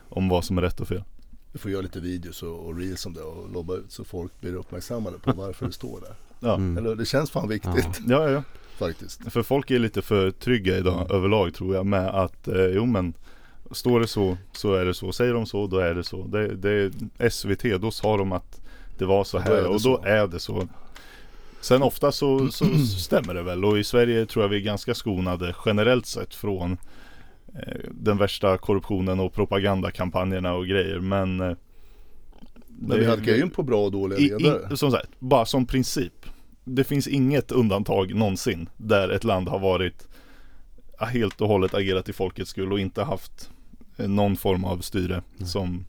om vad som är rätt och fel. Vi får göra lite videos och, och reels om det och lobba ut så folk blir uppmärksammade på <laughs> varför det står där. Ja, Mm. Eller det känns fan viktigt <laughs> ja, ja. faktiskt. För folk är lite för trygga idag överlag tror jag med att eh, jo men Står det så så är det så, säger de så då är det så. Det, det är SVT, då sa de att det var så här det och då så. är det så. Sen ofta så, så <clears throat> stämmer det väl och i Sverige tror jag vi är ganska skonade generellt sett från eh, den värsta korruptionen och propagandakampanjerna och grejer men eh, Men vi halkar ju in på bra och dåliga i, ledare. i, som sagt, bara som princip. Det finns inget undantag någonsin där ett land har varit helt och hållet agerat i folkets skull och inte haft eh, någon form av styre som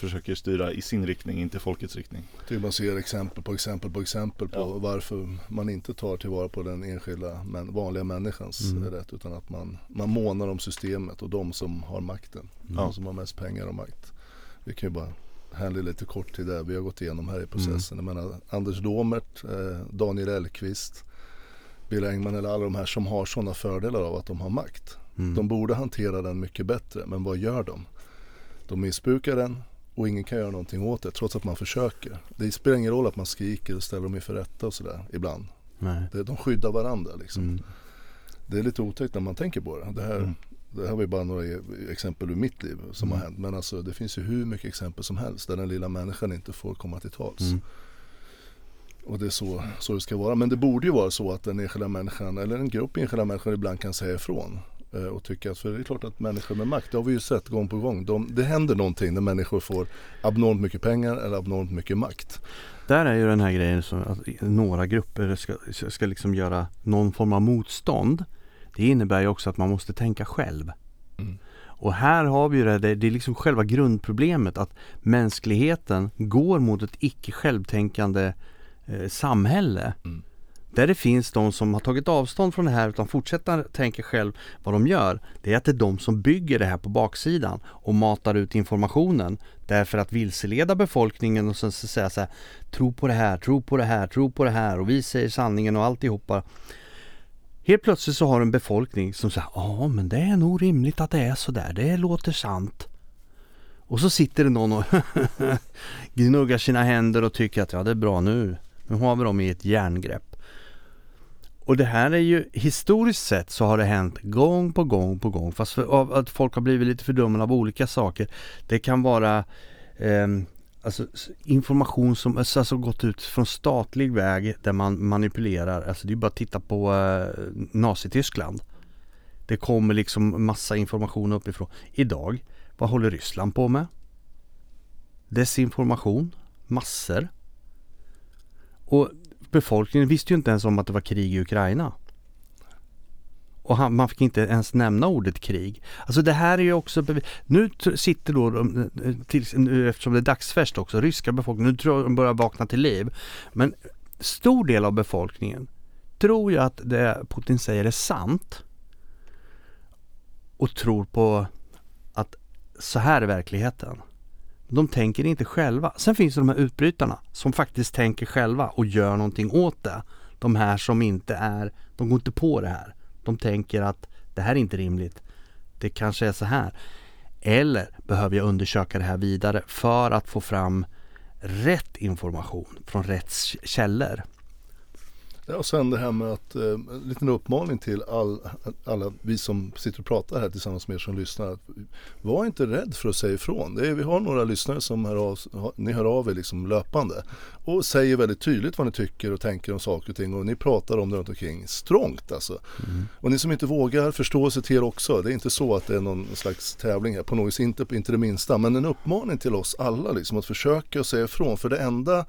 försöker styra i sin riktning, inte folkets riktning. Typ man ser exempel på exempel på exempel på Ja. varför man inte tar tillvara på den enskilda men, vanliga människans Mm. rätt utan att man, man månar om systemet och de som har makten. Mm. De som har mest pengar och makt. Vi kan ju bara hända lite kort till det vi har gått igenom här i processen. Mm. Jag menar Anders Domert, eh, Daniel Elkvist, Bill Engman eller alla de här som har sådana fördelar av att de har makt. Mm. De borde hantera den mycket bättre men vad gör de? De missbrukar den och ingen kan göra någonting åt det trots att man försöker. Det spelar ingen roll att man skriker och ställer dem inför rätta och sådär ibland. Nej. Det, de skyddar varandra liksom. Mm. Det är lite otäckt när man tänker på det. Det här, Mm. det här var ju bara några e- exempel ur mitt liv som Mm. har hänt. Men alltså det finns ju hur mycket exempel som helst där den lilla människan inte får komma till tals. Mm. Och det är så, så det ska vara. Men det borde ju vara så att den enskilda människan eller en grupp enskilda människor ibland kan säga ifrån. Eh, Och tycka att, för det är klart att människor med makt, det har vi ju sett gång på gång. De, det händer någonting när människor får abnormt mycket pengar eller abnormt mycket makt. Där är ju den här grejen som att några grupper ska, ska liksom göra någon form av motstånd. Det innebär ju också att man måste tänka själv. Mm. Och här har vi ju det, det det är liksom själva grundproblemet att mänskligheten går mot ett icke självtänkande eh, samhälle. Mm. Där det finns de som har tagit avstånd från det här utan fortsätter tänka själv vad de gör. Det är att det är de som bygger det här på baksidan och matar ut informationen. Därför att vilseleda befolkningen och sen säga så här Tro på det här, tro på det här, tro på det här och vi säger sanningen och alltihopa. Helt plötsligt så har du en befolkning som säger ja men det är nog rimligt att det är så där, det låter sant. Och så sitter det någon och <laughs> gnuggar sina händer och tycker att ja det är bra nu, nu har vi dem i ett järngrepp. Och det här är ju historiskt sett så har det hänt gång på gång på gång fast för, av att folk har blivit lite fördömda av olika saker. Det kan vara eh, alltså, information som alltså, alltså gått ut från statlig väg där man manipulerar. Alltså det är bara att titta på eh, Nazityskland. Det kommer liksom massa information uppifrån. Idag, vad håller Ryssland på med? Desinformation, massor. Och befolkningen visste ju inte ens om att det var krig i Ukraina. Och han, man fick inte ens nämna ordet krig. Alltså det här är ju också Nu sitter då, de, nu, eftersom det är dagsfärskt också, ryska befolkningen, nu tror jag de börjar vakna till liv. Men stor del av befolkningen tror ju att det Putin säger är sant. Och tror på att så här är verkligheten. De tänker inte själva. Sen finns det de här utbrytarna som faktiskt tänker själva och gör någonting åt det. De här som inte är, de går inte på det här. De tänker att det här är inte rimligt. Det kanske är så här. Eller behöver jag undersöka det här vidare för att få fram rätt information från rätt källor. Ja, och sen det här med att, eh, en liten uppmaning till all, alla vi som sitter och pratar här tillsammans med er som lyssnar. Var inte rädd för att säga ifrån. Det är, vi har några lyssnare som hör av, ni hör av er liksom löpande. Och säger väldigt tydligt vad ni tycker och tänker om saker och ting. Och ni pratar om det runt omkring strångt alltså. Och ni som inte vågar, förståelse till er också. Det är inte så att det är någon slags tävling här på något vis, inte, inte det minsta. Men en uppmaning till oss alla liksom att försöka säga ifrån. För det enda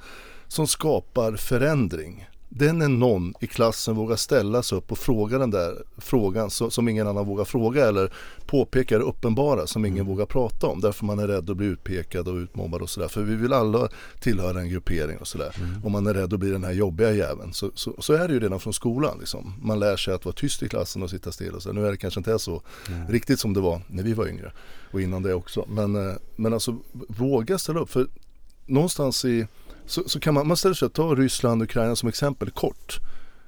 som skapar förändring Det när någon i klassen vågar ställa sig upp och fråga den där frågan som ingen annan vågar fråga eller påpeka det uppenbara som ingen vågar prata om därför man är rädd att bli utpekad och utmobbad och sådär. För vi vill alla tillhöra en gruppering och sådär. Mm. Och man är rädd att bli den här jobbiga jäveln. Så, så, så, är det ju redan från skolan. Liksom. Man lär sig att vara tyst i klassen och sitta still. Och så. Nu är det kanske inte så mm. riktigt som det var när vi var yngre och innan det också. Men, eh, men alltså våga ställa upp. För någonstans i så, så kan man, man ställer sig ta Ryssland och Ukraina som exempel kort.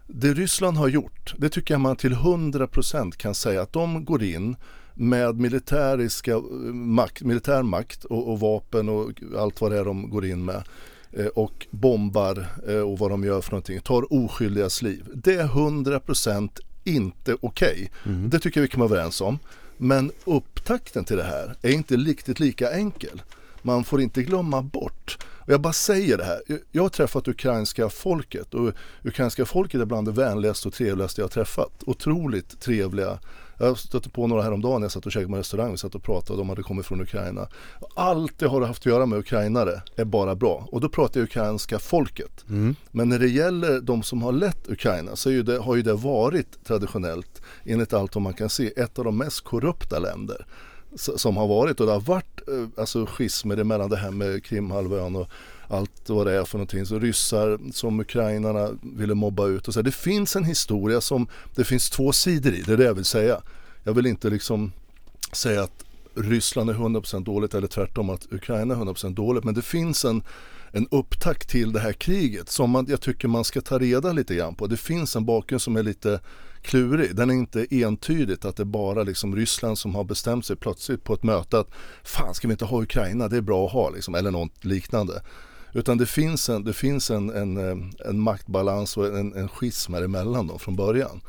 Det Ryssland har gjort, det tycker jag man till 100% kan säga att de går in med militäriska eh, makt, militär makt och, och, vapen och allt vad det är de går in med eh, och bombar eh, och vad de gör för någonting, tar oskyldigas liv. Det är 100% inte okej. Okay. Mm. Det tycker jag vi kan vara överens om. Men upptakten till det här är inte riktigt lika enkel. Man får inte glömma bort och jag bara säger det här. Jag har träffat ukrainska folket och ukrainska folket är bland det vänligaste och trevligaste jag har träffat. Otroligt trevliga. Jag stötte på några häromdagen när jag satt och käkade på restaurang. Vi satt och pratade de hade kommit från Ukraina. Allt det har haft att göra med ukrainare är bara bra. Och då pratar jag ukrainska folket. Mm. Men när det gäller de som har lett Ukraina så det, har ju det varit traditionellt, enligt allt vad man kan se, ett av de mest korrupta länder som har varit och det har varit eh, alltså schismer mellan det här med Krimhalvön och allt vad det är för någonting. Så ryssar som ukrainarna ville mobba ut och så. Det finns en historia som det finns två sidor i, det är det jag vill säga. Jag vill inte liksom säga att Ryssland är 100% dåligt eller tvärtom att Ukraina är 100% dåligt men det finns en en upptakt till det här kriget som man, jag tycker man ska ta reda lite grann på. Det finns en bakgrund som är lite klurig. Den är inte entydigt att det är bara liksom Ryssland som har bestämt sig plötsligt på ett möte att fan ska vi inte ha Ukraina, det är bra att ha liksom, eller något liknande. Utan det finns en, det finns en, en, eh, en maktbalans och en, en schism emellan dem från början.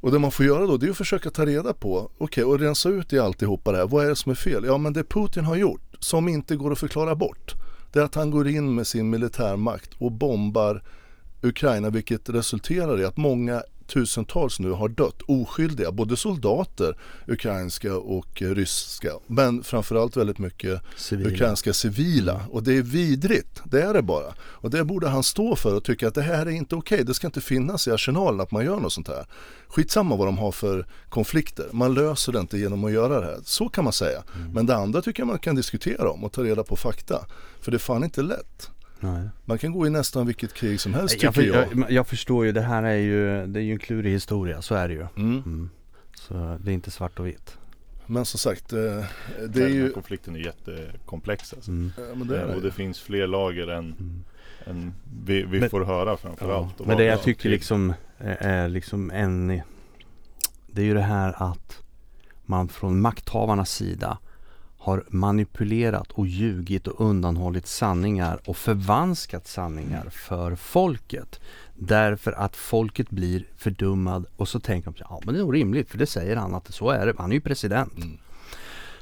Och det man får göra då det är att försöka ta reda på, okej okay, och rensa ut i alltihopa det här, vad är det som är fel? Ja men det Putin har gjort som inte går att förklara bort det är att han går in med sin militärmakt och bombar Ukraina vilket resulterar i att många tusentals nu har dött oskyldiga, både soldater, ukrainska och ryska, men framförallt väldigt mycket civila. ukrainska civila. Och det är vidrigt, det är det bara. Och det borde han stå för och tycka att det här är inte okej, okay. det ska inte finnas i arsenalen att man gör något sånt här. Skitsamma vad de har för konflikter, man löser det inte genom att göra det här. Så kan man säga. Mm. Men det andra tycker jag man kan diskutera om och ta reda på fakta. För det är fan inte lätt. Nej. Man kan gå i nästan vilket krig som helst jag, tycker jag. jag. Jag förstår ju, det här är ju, det är ju en klurig historia, så är det ju. Mm. Mm. Så det är inte svart och vitt. Men som sagt, eh, det, är ju... konflikten är jättekomplex alltså. mm. ja, det är Och det finns fler lager än, mm. än vi, vi men, får höra framförallt. Ja, men det jag tycker liksom är liksom en Det är ju det här att man från makthavarnas sida har manipulerat och ljugit och undanhållit sanningar och förvanskat sanningar för folket. Därför att folket blir fördummad och så tänker de ja men det är nog rimligt för det säger han att så är det, han är ju president. Mm.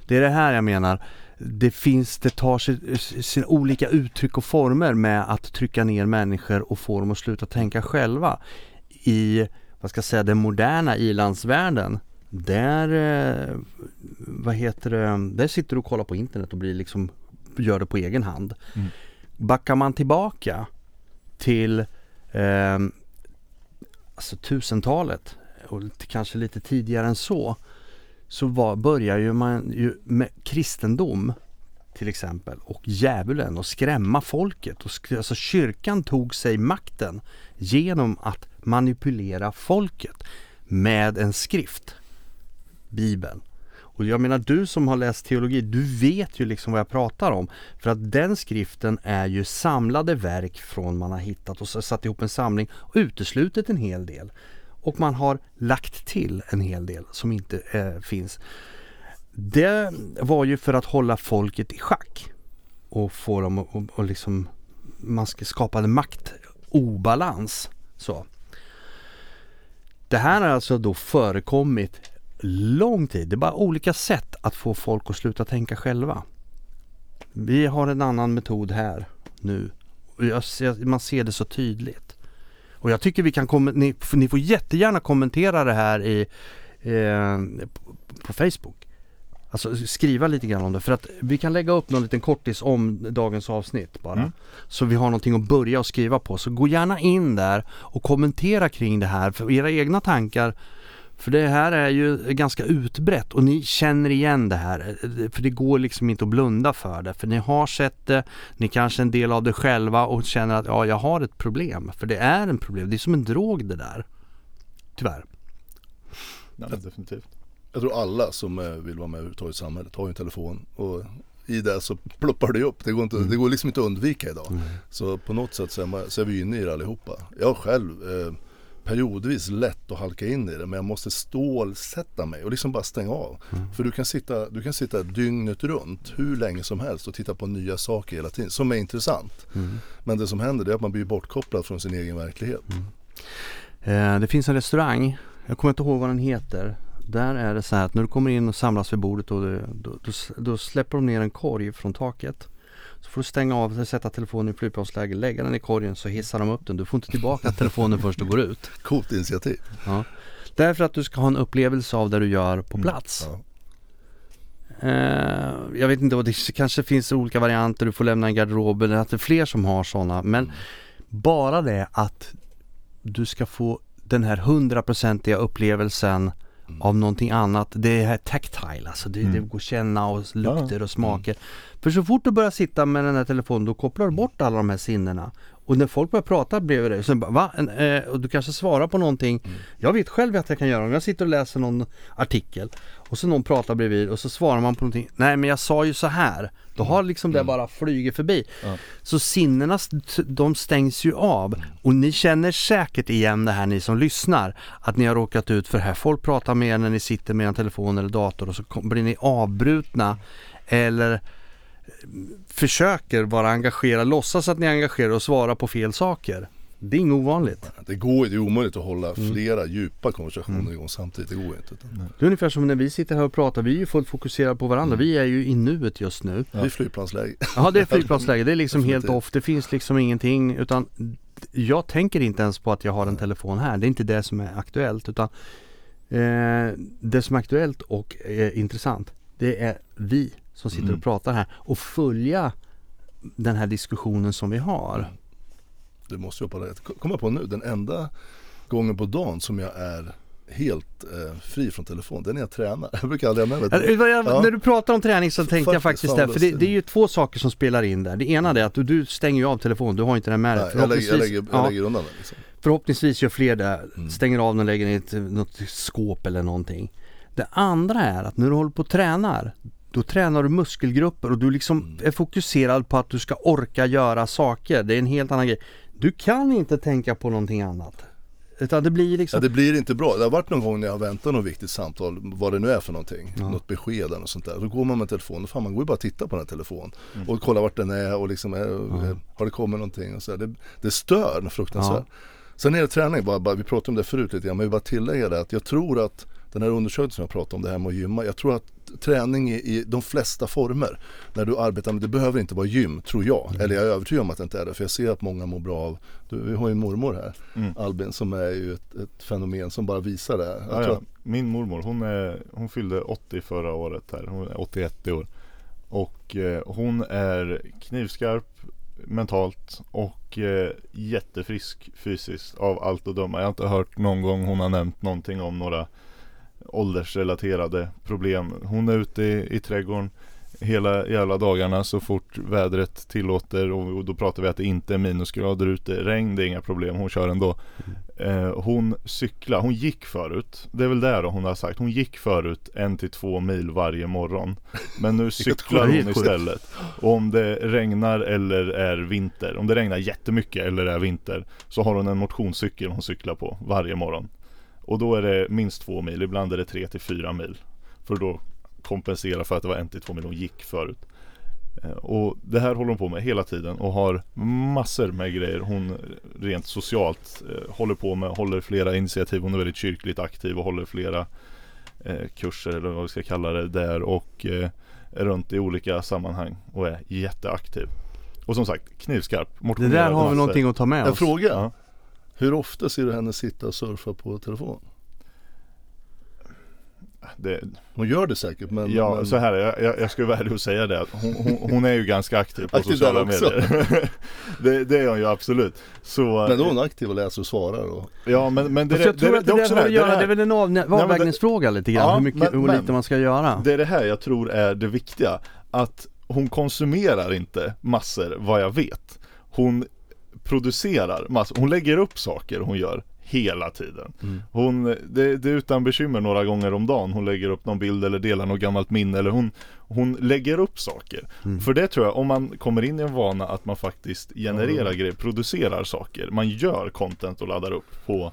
Det är det här jag menar. Det finns, det tar sig sina olika uttryck och former med att trycka ner människor och få dem att sluta tänka själva. I, vad ska jag säga, den moderna ilandsvärlden där, eh, vad heter det, där sitter du och kollar på internet och blir liksom, gör det på egen hand. Mm. Backar man tillbaka till eh, alltså tusentalet och kanske lite tidigare än så så var, börjar ju man ju med kristendom till exempel och djävulen och skrämma folket. Och, alltså kyrkan tog sig makten genom att manipulera folket med en skrift. Bibeln. Och jag menar du som har läst teologi, du vet ju liksom vad jag pratar om. För att den skriften är ju samlade verk från man har hittat och satt ihop en samling och uteslutit en hel del. Och man har lagt till en hel del som inte eh, finns. Det var ju för att hålla folket i schack och få dem att och, och liksom man skapade maktobalans. Så. Det här har alltså då förekommit lång tid. Det är bara olika sätt att få folk att sluta tänka själva. Vi har en annan metod här nu. man ser det så tydligt. Och jag tycker vi kan ni, ni får jättegärna kommentera det här i, eh, på Facebook. Alltså skriva lite grann om det för att vi kan lägga upp någon liten kortis om dagens avsnitt bara. Mm. Så vi har någonting att börja och skriva på. Så gå gärna in där och kommentera kring det här för era egna tankar. För det här är ju ganska utbrett och ni känner igen det här. För det går liksom inte att blunda för det. För ni har sett det, ni kanske är en del av det själva och känner att ja, jag har ett problem. För det är en problem. Det är som en drog det där. Tyvärr. Ja, definitivt. Jag tror alla som vill vara med överhuvudtaget i samhället har ju en telefon och i det så ploppar det upp. Det går, inte, det går liksom inte att undvika idag. Så på något sätt så är, man, så är vi inne i det allihopa. Jag själv eh, periodvis lätt att halka in i det men jag måste stålsätta mig och liksom bara stänga av. För du kan, sitta, du kan sitta dygnet runt hur länge som helst och titta på nya saker hela tiden som är intressant. Men det som händer är att man blir bortkopplad från sin egen verklighet. Eh, det finns en restaurang, jag kommer inte ihåg vad den heter. Där är det så här att när du kommer in och samlas vid bordet och det, då, då, då släpper de ner en korg från taket. Får du stänga av, sätta telefonen i flygplansläge, lägga den i korgen så hissar de upp den. Du får inte tillbaka telefonen först du går ut. <laughs> Coolt initiativ. Ja. Därför att du ska ha en upplevelse av det du gör på plats. Ja. Eh, jag vet inte, det kanske finns olika varianter, du får lämna en garderob eller att det är fler som har sådana. Men bara det att du ska få den här hundraprocentiga upplevelsen av någonting annat. Det är tactile, alltså det, det går att känna och lukter och smaker. För så fort du börjar sitta med den här telefonen då kopplar du bort alla de här sinnena. Och när folk börjar prata bredvid dig, så bara, va? En, eh, och du kanske svarar på någonting. Jag vet själv att jag kan göra om jag sitter och läser någon artikel och så någon pratar bredvid och så svarar man på någonting. Nej men jag sa ju så här. Då har liksom det bara flugit förbi. Så sinnena de stängs ju av. Och ni känner säkert igen det här ni som lyssnar. Att ni har råkat ut för det här. Folk pratar med er när ni sitter med en telefon eller dator och så blir ni avbrutna. Eller försöker vara engagerade, låtsas att ni är engagerade och svara på fel saker. Det är inget ovanligt. Det går det är omöjligt att hålla flera djupa konversationer igång samtidigt. Det går ju inte. Utan Det är ungefär som när vi sitter här och pratar, vi är ju fullt fokuserade på varandra. Vi är ju i nuet just nu. Det är flygplansläge. Ja det är flygplansläge, det är liksom helt off, det finns liksom ingenting utan jag tänker inte ens på att jag har en telefon här, det är inte det som är aktuellt utan eh, det som är aktuellt och är intressant det är vi som sitter och pratar här och följa den här diskussionen som vi har. Du måste jobba rätt. Kommer jag på nu, den enda gången på dagen som jag är helt eh, fri från telefon, det är när jag tränar. <laughs> Jag brukar aldrig använda Ja, det. jag- Ja. När du pratar om träning så tänkte jag Faktiskt, det, för det, det är ju två saker som spelar in där. Det ena är att du, du stänger ju av telefonen, du har inte den med dig. Jag, lägger, jag, lägger, jag ja. lägger undan den. Liksom. Förhoppningsvis gör fler det, Mm. stänger av den och lägger den i något skåp eller någonting. Det andra är att när du håller på och tränar, då tränar du muskelgrupper och du liksom Mm. är fokuserad på att du ska orka göra saker. Det är en helt annan grej. Du kan inte tänka på någonting annat. Utan det blir Ja, liksom... det blir inte bra. Det har varit någon gång när jag har väntat något viktigt samtal, vad det nu är för någonting, något besked eller något sånt där. Då går man med telefonen, fan man går ju bara och tittar på den här telefonen och kollar vart den är och liksom, är, har det kommit någonting och så. Det, det stör fruktansvärt. Sen är det träning, bara, bara, vi pratade om det förut lite grann, men jag vill bara tillägga det att jag tror att den här undersökningen som jag pratade om, det här med att gymma, jag tror att träning i, i de flesta former, när du arbetar med, det behöver inte vara gym, tror jag. Eller jag är övertygad om att det inte är det, för jag ser att många mår bra av, du, vi har ju mormor här, Albin, som är ju ett, ett fenomen som bara visar det. Ja, ja. Min mormor, hon, är, hon fyllde 80 förra året här. Hon är 81 i år. Och eh, hon är knivskarp mentalt och eh, jättefrisk fysiskt av allt att döma. Jag har inte hört någon gång hon har nämnt någonting om några åldersrelaterade problem. Hon är ute i, i trädgården hela jävla dagarna så fort vädret tillåter och, och då pratar vi att det inte är minusgrader ute. Regn det är inga problem, hon kör ändå. Eh, hon cyklar, hon gick förut. Det är väl det då hon har sagt. Hon gick förut en till två mil varje morgon. Men nu <laughs> cyklar hon istället. Och om det regnar eller är vinter, om det regnar jättemycket eller är vinter så har hon en motionscykel hon cyklar på varje morgon. Och då är det minst två mil, ibland är det tre till fyra mil. För att då kompensera för att det var en till två mil hon gick förut. Eh, Och det här håller hon på med hela tiden och har massor med grejer hon rent socialt eh, håller på med, håller flera initiativ, hon är väldigt kyrkligt aktiv och håller flera eh, kurser eller vad vi ska kalla det där och eh, är runt i olika sammanhang och är jätteaktiv. Och som sagt, knivskarp. Det där har vi massor. någonting att ta med En oss. fråga, Ja. Hur ofta ser du henne sitta och surfa på telefon? det, Hon gör det säkert men... ja, men... så här jag, jag, jag ska vara ärlig och säga det hon, hon, hon är ju ganska aktiv på Aktiv sociala medier. <laughs> det, det är hon ju absolut. Så, Men då är hon aktiv och läser och svarar och... ja men, men det, jag det, tror det, att det, det, det, det, det, här- det, det är väl en av, avvägningsfråga lite grann. Ja, hur mycket men- och men- lite man ska göra. det är det här jag tror är det viktiga. Att hon konsumerar inte massor vad jag vet. Hon producerar massor, hon lägger upp saker hon gör hela tiden. Mm. Hon, det, det är utan bekymmer några gånger om dagen hon lägger upp någon bild eller delar något gammalt minne eller hon, hon lägger upp saker. Mm. För det tror jag, om man kommer in i en vana att man faktiskt genererar Mm. grejer, producerar saker, man gör content och laddar upp på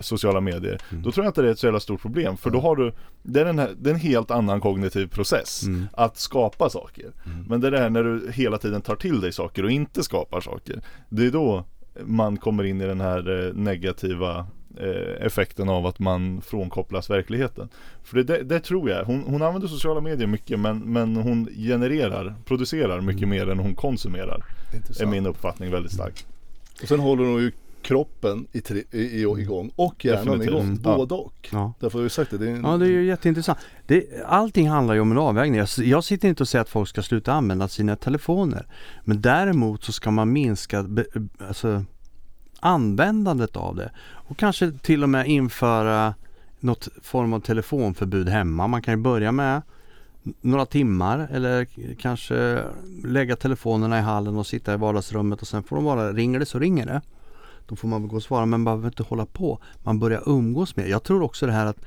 sociala medier. Mm. Då tror jag inte det är ett så jävla stort problem för då har du, det är, den här, det är en helt annan kognitiv process Mm. att skapa saker. Men det är det här när du hela tiden tar till dig saker och inte skapar saker. Det är då man kommer in i den här eh, negativa eh, effekten av att man frånkopplas verkligheten. För det, det, det tror jag. Hon, hon använder sociala medier mycket men, men hon genererar, producerar mycket mer än hon konsumerar. Är Intressant. min uppfattning väldigt stark. Och sen håller hon ju kroppen i, tre, i, i, igång och hjärnan Definitivt. igång. Mm. Ja. Både och. Ja. Därför har vi sagt det. det är en, Ja det är ju jätteintressant. Det, allting handlar ju om en avvägning. Jag, jag sitter inte och säger att folk ska sluta använda sina telefoner. Men däremot så ska man minska be, alltså, användandet av det. Och kanske till och med införa något form av telefonförbud hemma. Man kan ju börja med några timmar eller kanske lägga telefonerna i hallen och sitta i vardagsrummet och sen får de bara, ringer det så ringer det. Då får man väl gå och svara men man behöver inte hålla på. Man börjar umgås mer. Jag tror också det här att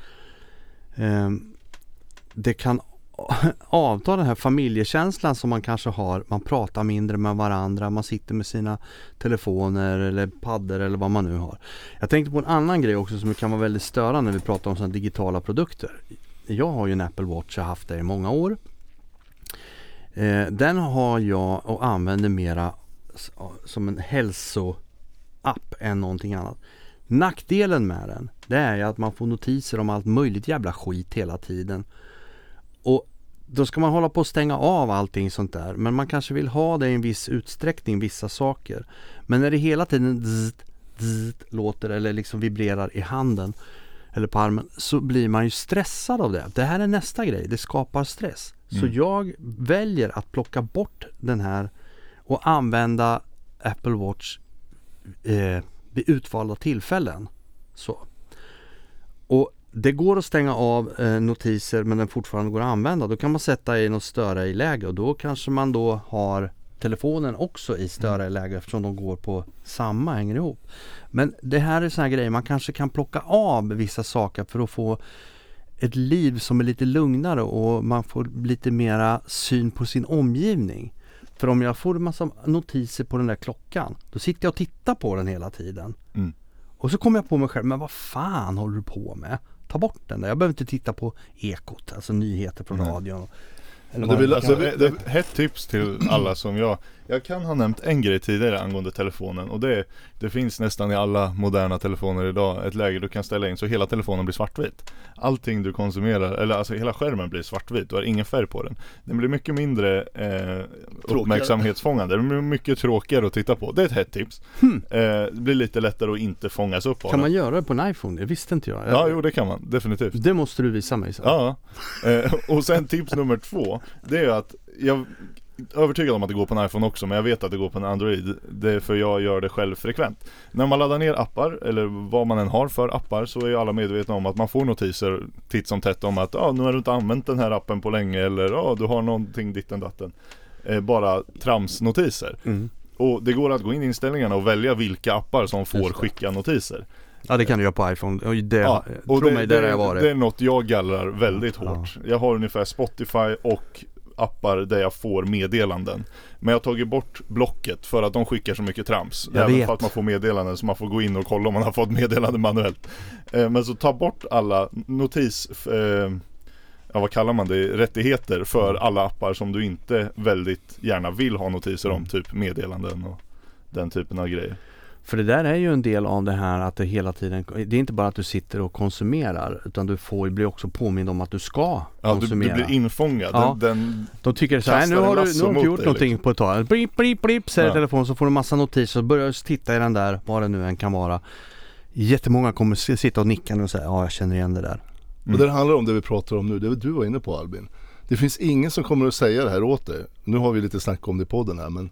eh, det kan <laughs> avta den här familjekänslan som man kanske har. Man pratar mindre med varandra, man sitter med sina telefoner eller paddor eller vad man nu har. Jag tänkte på en annan grej också som kan vara väldigt störande när vi pratar om sådana digitala produkter. Jag har ju en Apple Watch, jag har haft det i många år. Eh, den har jag och använder mera som en hälso hälsoapp än någonting annat. Nackdelen med den, det är ju att man får notiser om allt möjligt jävla skit hela tiden. Och då ska man hålla på att stänga av allting sånt där. Men man kanske vill ha det i en viss utsträckning, vissa saker. Men när det hela tiden zzzt, zzzt, låter eller liksom vibrerar i handen eller på armen så blir man ju stressad av det. Det här är nästa grej, det skapar stress. Så Mm. jag väljer att plocka bort den här och använda Apple Watch eh, vid utvalda tillfällen. Så. Och det går att stänga av eh, notiser men den fortfarande går att använda. Då kan man sätta i något störa i läge och då kanske man då har telefonen också i störa i läge eftersom de går på samma, hänger ihop. Men det här är sådana grejer man kanske kan plocka av vissa saker för att få ett liv som är lite lugnare och man får lite mera syn på sin omgivning. För om jag får en massa notiser på den där klockan då sitter jag och tittar på den hela tiden. Mm. Och så kommer jag på mig själv, men vad fan håller du på med? Ta bort den där. Jag behöver inte titta på Ekot, alltså nyheter från Nej. radion. Det vill- Alltså, det- det, hett tips till alla som jag. Jag kan ha nämnt en grej tidigare angående telefonen och det, det finns nästan i alla moderna telefoner idag ett läge du kan ställa in så hela telefonen blir svartvit. Allting du konsumerar, eller alltså hela skärmen blir svartvit, du har ingen färg på den. Den blir mycket mindre eh, uppmärksamhetsfångande, den blir mycket tråkigare att titta på. Det är ett hett tips. Hmm. eh, Det blir lite lättare att inte fångas upp av Kan den man göra det på en iPhone? Det visste inte jag. Ja, jo det kan man, definitivt. Det måste du visa mig sen. Ja, eh, och sen tips nummer två Det är att jag är övertygad om att det går på en iPhone också men jag vet att det går på en Android. Det är för jag gör det själv frekvent När man laddar ner appar eller vad man än har för appar så är ju alla medvetna om att man får notiser titt som tätt om att ja, nu har du inte använt den här appen på länge eller ja, du har någonting ditten datten eh, Bara tramsnotiser. Mm. Och det går att gå in i inställningarna och välja vilka appar som får skicka notiser Ja det kan du göra på iPhone. Och det, Ja, och det, mig, där det, jag varit. det är något jag gallrar väldigt Ja. hårt. Jag har ungefär Spotify och appar där jag får meddelanden. Men jag har tagit bort blocket för att de skickar så mycket trams. Jag Även vet. för att man får meddelanden så man får gå in och kolla om man har fått meddelanden manuellt. Eh, men så ta bort alla notis, eh, ja vad kallar man det, rättigheter för alla appar som du inte väldigt gärna vill ha notiser om. Mm. Typ meddelanden och den typen av grejer. För det där är ju en del av det här att det hela tiden, det är inte bara att du sitter och konsumerar utan du får, blir också påmind om att du ska Ja, du, du konsumera. blir infångad. Ja. Den, den, De tycker så här, nu har du, nu har du gjort dig, någonting liksom. på ett tag. Blip, blip, blip säger Ja. telefonen så får du massa notiser och börjar du titta i den där, vad det nu än kan vara. Jättemånga kommer sitta och nicka nu och säga, ja jag känner igen det där. Mm. Och det handlar om det vi pratar om nu, det du var inne på Albin. Det finns ingen som kommer att säga det här åt dig. Nu har vi lite snack om det i podden här men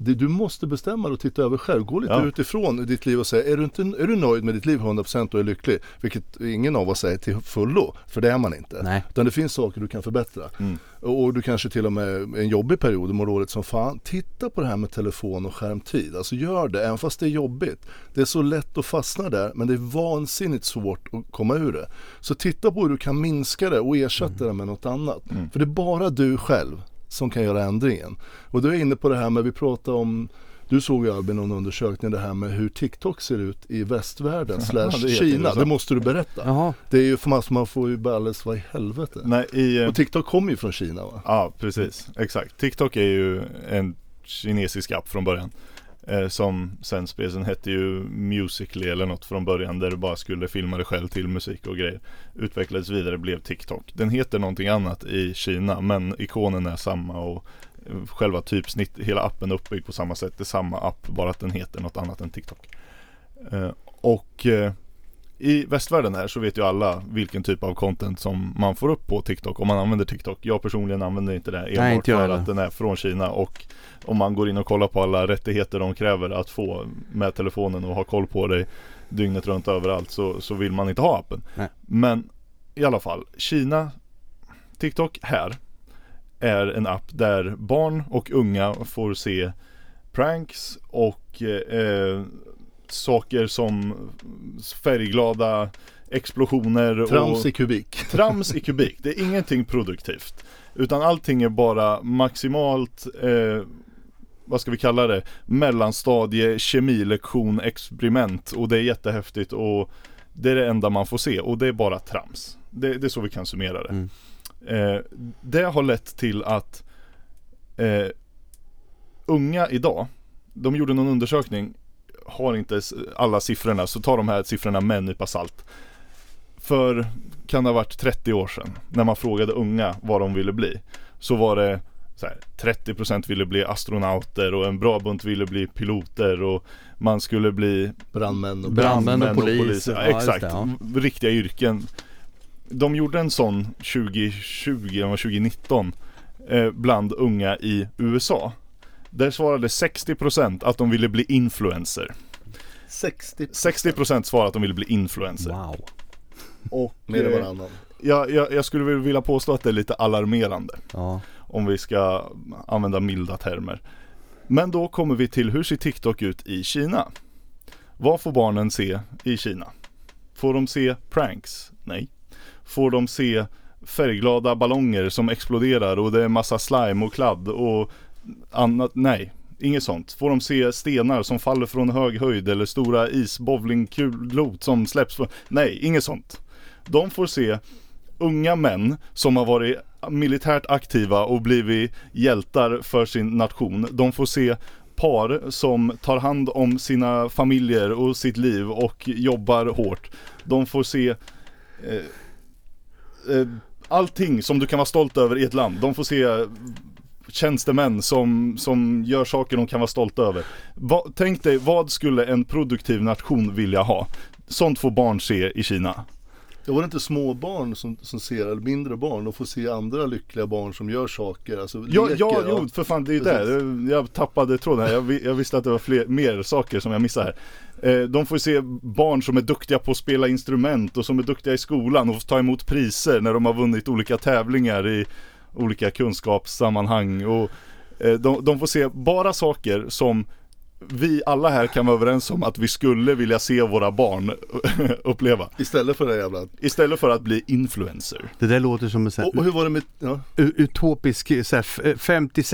det, du måste bestämma dig och titta över själv. Gå lite Ja. utifrån ditt liv och säga, är du, inte, är du nöjd med ditt liv 100% och är lycklig? Vilket ingen av oss är till fullo, för det är man inte. Nej. Utan det finns saker du kan förbättra. Mm. Och du kanske till och med en jobbig period mår dåligt som fan. Titta på det här med telefon och skärmtid. Alltså gör det, även fast det är jobbigt. Det är så lätt att fastna där men det är vansinnigt svårt att komma ur det. Så titta på hur du kan minska det och ersätta det med något annat. För det är bara du själv som kan göra ändringen. Och du är inne på det här med, vi pratar om du såg ju Albin någon undersökning det här med hur TikTok ser ut i västvärlden <laughs> slash Kina. Det måste du berätta. Jaha. Det är ju för massor, man får ju bara alldeles vad i helvete. Nej, i, eh, Och TikTok kommer ju från Kina va? Ja, precis. Exakt. TikTok är ju en kinesisk app från början. Eh, som sen spreds, den hette ju Musical.ly eller något från början där du bara skulle filma dig själv till musik och grejer. Utvecklades vidare, blev TikTok. Den heter någonting annat i Kina men ikonen är samma och eh, själva typsnitt, hela appen är uppbyggd på samma sätt. Det är samma app, bara att den heter något annat än TikTok. Eh, och eh, i västvärlden här så vet ju alla vilken typ av content som man får upp på TikTok om man använder TikTok. Jag personligen använder inte det enbart inte jag för att den är från Kina och om man går in och kollar på alla rättigheter de kräver att få med telefonen och ha koll på dig dygnet runt överallt så, så vill man inte ha appen. Nej. Men i alla fall, Kina, TikTok här är en app där barn och unga får se pranks och eh, saker som färgglada explosioner Trams och i kubik. <laughs> trams i kubik. Det är ingenting produktivt. Utan allting är bara maximalt, eh, vad ska vi kalla det, mellanstadie kemilektion experiment och det är jättehäftigt och det är det enda man får se och det är bara trams. Det, det är så vi kan summera det. Mm. Eh, det har lett till att eh, unga idag, de gjorde någon undersökning, har inte alla siffrorna, så ta de här siffrorna med en nypa salt. För, kan det ha varit 30 år sedan, när man frågade unga vad de ville bli, så var det så här, 30% ville bli astronauter och en bra bunt ville bli piloter och man skulle bli Brandmän och Brandmän och brandmän polis. Ja, Ja, exakt, det, ja. riktiga yrken. De gjorde en sån 2020 eller 2019 eh, bland unga i USA. Där svarade 60% att de ville bli influencer. 60 60% svarade att de ville bli influencer. Wow. Och mer än eh, varannan. jag, jag, jag skulle vilja påstå att det är lite alarmerande. Ja. Om vi ska använda milda termer. Men då kommer vi till hur ser TikTok ut i Kina? Vad får barnen se i Kina? Får de se pranks? Nej. Får de se färgglada ballonger som exploderar och det är massa slime och kladd och annat? Nej. Inget sånt. Får de se stenar som faller från hög höjd eller stora isbowlingkulot som släpps från... Nej, inget sånt. De får se unga män som har varit militärt aktiva och blivit hjältar för sin nation. De får se par som tar hand om sina familjer och sitt liv och jobbar hårt. De får se eh, eh, allting som du kan vara stolt över i ett land. De får se tjänstemän som, som gör saker de kan vara stolta över. Va, tänk dig, vad skulle en produktiv nation vilja ha? Sånt får barn se i Kina. Det var inte små barn som, som ser, eller mindre barn, de får se andra lyckliga barn som gör saker, alltså Ja, leker, ja, jo, för fan det är ju det. Jag tappade tråden här. Jag, jag visste att det var fler, mer saker som jag missade här. Eh, de får se barn som är duktiga på att spela instrument och som är duktiga i skolan och får ta emot priser när de har vunnit olika tävlingar i olika kunskapssammanhang. Och eh, de, de får se bara saker som vi alla här kan vara överens om att vi skulle vilja se våra barn <laughs> uppleva. Istället för det jävla Istället för att bli influencer. Det där låter som en sån och, här och hur var det med, ja, utopisk så här, f-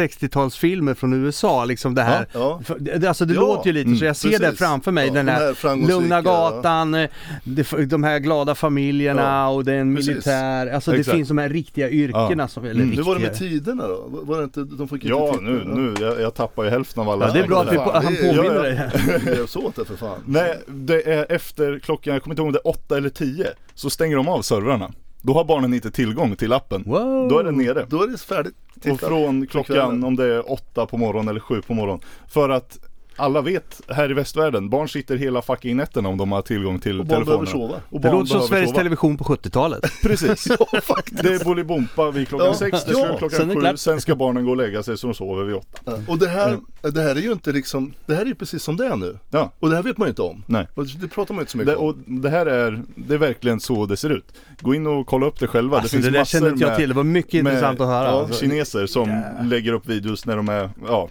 50-60-talsfilmer från USA liksom det här. ja. Det- Alltså det Ja, låter ju lite mm, så jag ser det precis. framför mig Ja, den de här, här framgångsrika, Lugna gatan, eh, det- de här glada familjerna Ja, och det är en precis. militär, alltså det Exakt. finns de här riktiga yrkena Ja. som, eller Mm. Hur var det med tiderna då? Var det inte, de fick inte Ja, titta? nu, nu, jag, jag tappar ju hälften av alla Ja det är bra att vi, han påminner ja, dig. Det hjälps åt det för fan. Nej, det är efter klockan, jag kommer inte ihåg om det är 8 eller 10 Så stänger de av servrarna Då har barnen inte tillgång till appen Wow. Då är den nere Då är det färdigt. Och Titta. från för klockan om det är 8 på morgonen eller 7 på morgonen För att alla vet här i västvärlden, barn sitter hela fucking nätterna om de har tillgång till Och barn behöver telefonen. sova. Och Det låter som Sveriges sova. Television på 70-talet. <laughs> Precis. <laughs> Ja, faktiskt. Det är Bolibompa vid klockan Ja, sex, det ja. ska vara klockan Sen är det sju, klart. sen ska barnen gå och lägga sig så de sover vid åtta. Ja. Och det här, det här är ju inte liksom, det här är ju precis som det är nu. Ja. Och det här vet man ju inte om. Nej. Och det pratar man ju inte så mycket Det, om. och det här är, det är verkligen så det ser ut. Gå in och kolla upp det själva. Alltså, det det, finns där massor kände inte jag med, till. Det var mycket med, intressant att höra. Ja, alltså. kineser som lägger upp videos när de är, ja,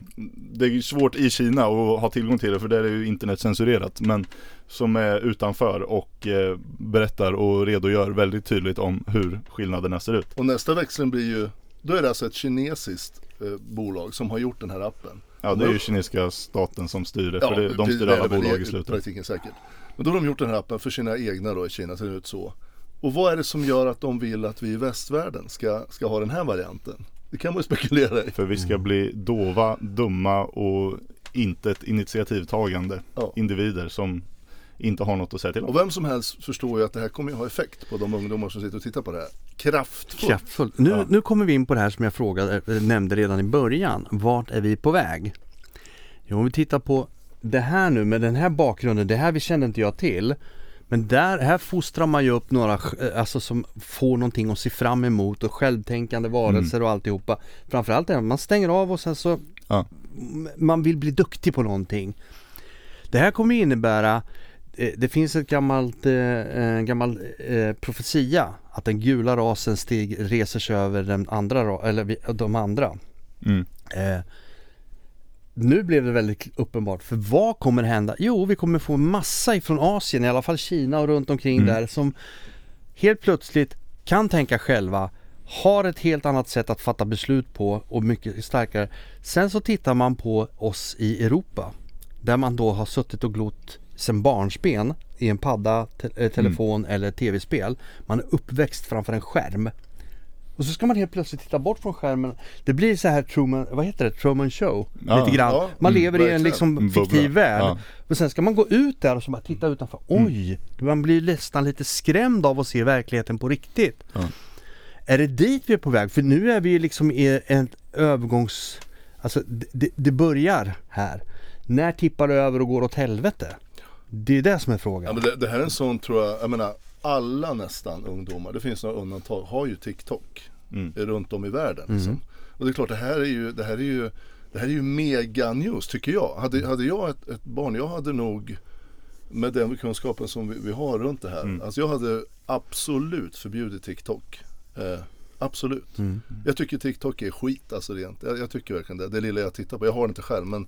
det är svårt i Kina att ha tillgång till det för där är ju internet censurerat. Men som är utanför och eh, berättar och redogör väldigt tydligt om hur skillnaderna ser ut. Och nästa växling blir ju, då är det alltså ett kinesiskt eh, bolag som har gjort den här appen. Ja, det är ju kinesiska staten som styr det, för det, de styr alla bolag i i slutet. praktiken säkert. Men då har de gjort den här appen för sina egna då i Kina, ser det ut så. Och vad är det som gör att de vill att vi i västvärlden ska, ska ha den här varianten? Det kan man ju spekulera i. För vi ska bli dova, dumma och inte ett initiativtagande Ja. individer som inte har något att säga till Och om. vem som helst förstår ju att det här kommer ju ha effekt på de ungdomar som sitter och tittar på det här. Kraftfullt. Kraftfullt. Nu, Ja. nu kommer vi in på det här som jag frågade, nämnde redan i början. Vart är vi på väg? Jo, om vi tittar på det här nu med den här bakgrunden, det här vi kände inte jag till. Men där, här fostrar man ju upp några, eh, alltså som får någonting att se fram emot och självtänkande varelser och alltihopa. Framförallt det att man stänger av och sen så Ja. man vill bli duktig på någonting. Det här kommer innebära det finns ett gammalt, eh, en gammal eh, profetia att den gula rasen steg, reser sig över den andra, ra- eller de andra. Mm. Eh, nu blev det väldigt uppenbart, för vad kommer hända? Jo, vi kommer få massa ifrån Asien, i alla fall Kina och runt omkring Mm. där som helt plötsligt kan tänka själva, har ett helt annat sätt att fatta beslut på och mycket starkare. Sen så tittar man på oss i Europa, där man då har suttit och glott sen barnsben i en padda, te- eh, telefon eller tv-spel. Man är uppväxt framför en skärm. Och så ska man helt plötsligt titta bort från skärmen. Det blir så här Truman, vad heter det? Truman show. Ja, lite grann. ja, man mm, lever i en liksom fiktiv värld. Ja. Och sen ska man gå ut där och så bara titta utanför. Oj! Man blir nästan lite skrämd av att se verkligheten på riktigt. Är det dit vi är på väg? För nu är vi liksom i en övergångs... Alltså det, det, det börjar här. När tippar det över och går åt helvete? Det är det som är frågan. Ja, men det, det här är en sån tror jag, jag menar alla nästan ungdomar, det finns några undantag, har ju TikTok Mm. runt om i världen. Liksom. Och det är klart, det här är ju, det här är ju, det här är ju mega news tycker jag. Hade, hade jag ett, ett barn, jag hade nog med den kunskapen som vi, vi har runt det här. Alltså jag hade absolut förbjudit TikTok. Eh, absolut. Mm. Jag tycker TikTok är skit alltså rent. Jag, jag tycker verkligen det. Det lilla jag tittar på. Jag har det inte själv men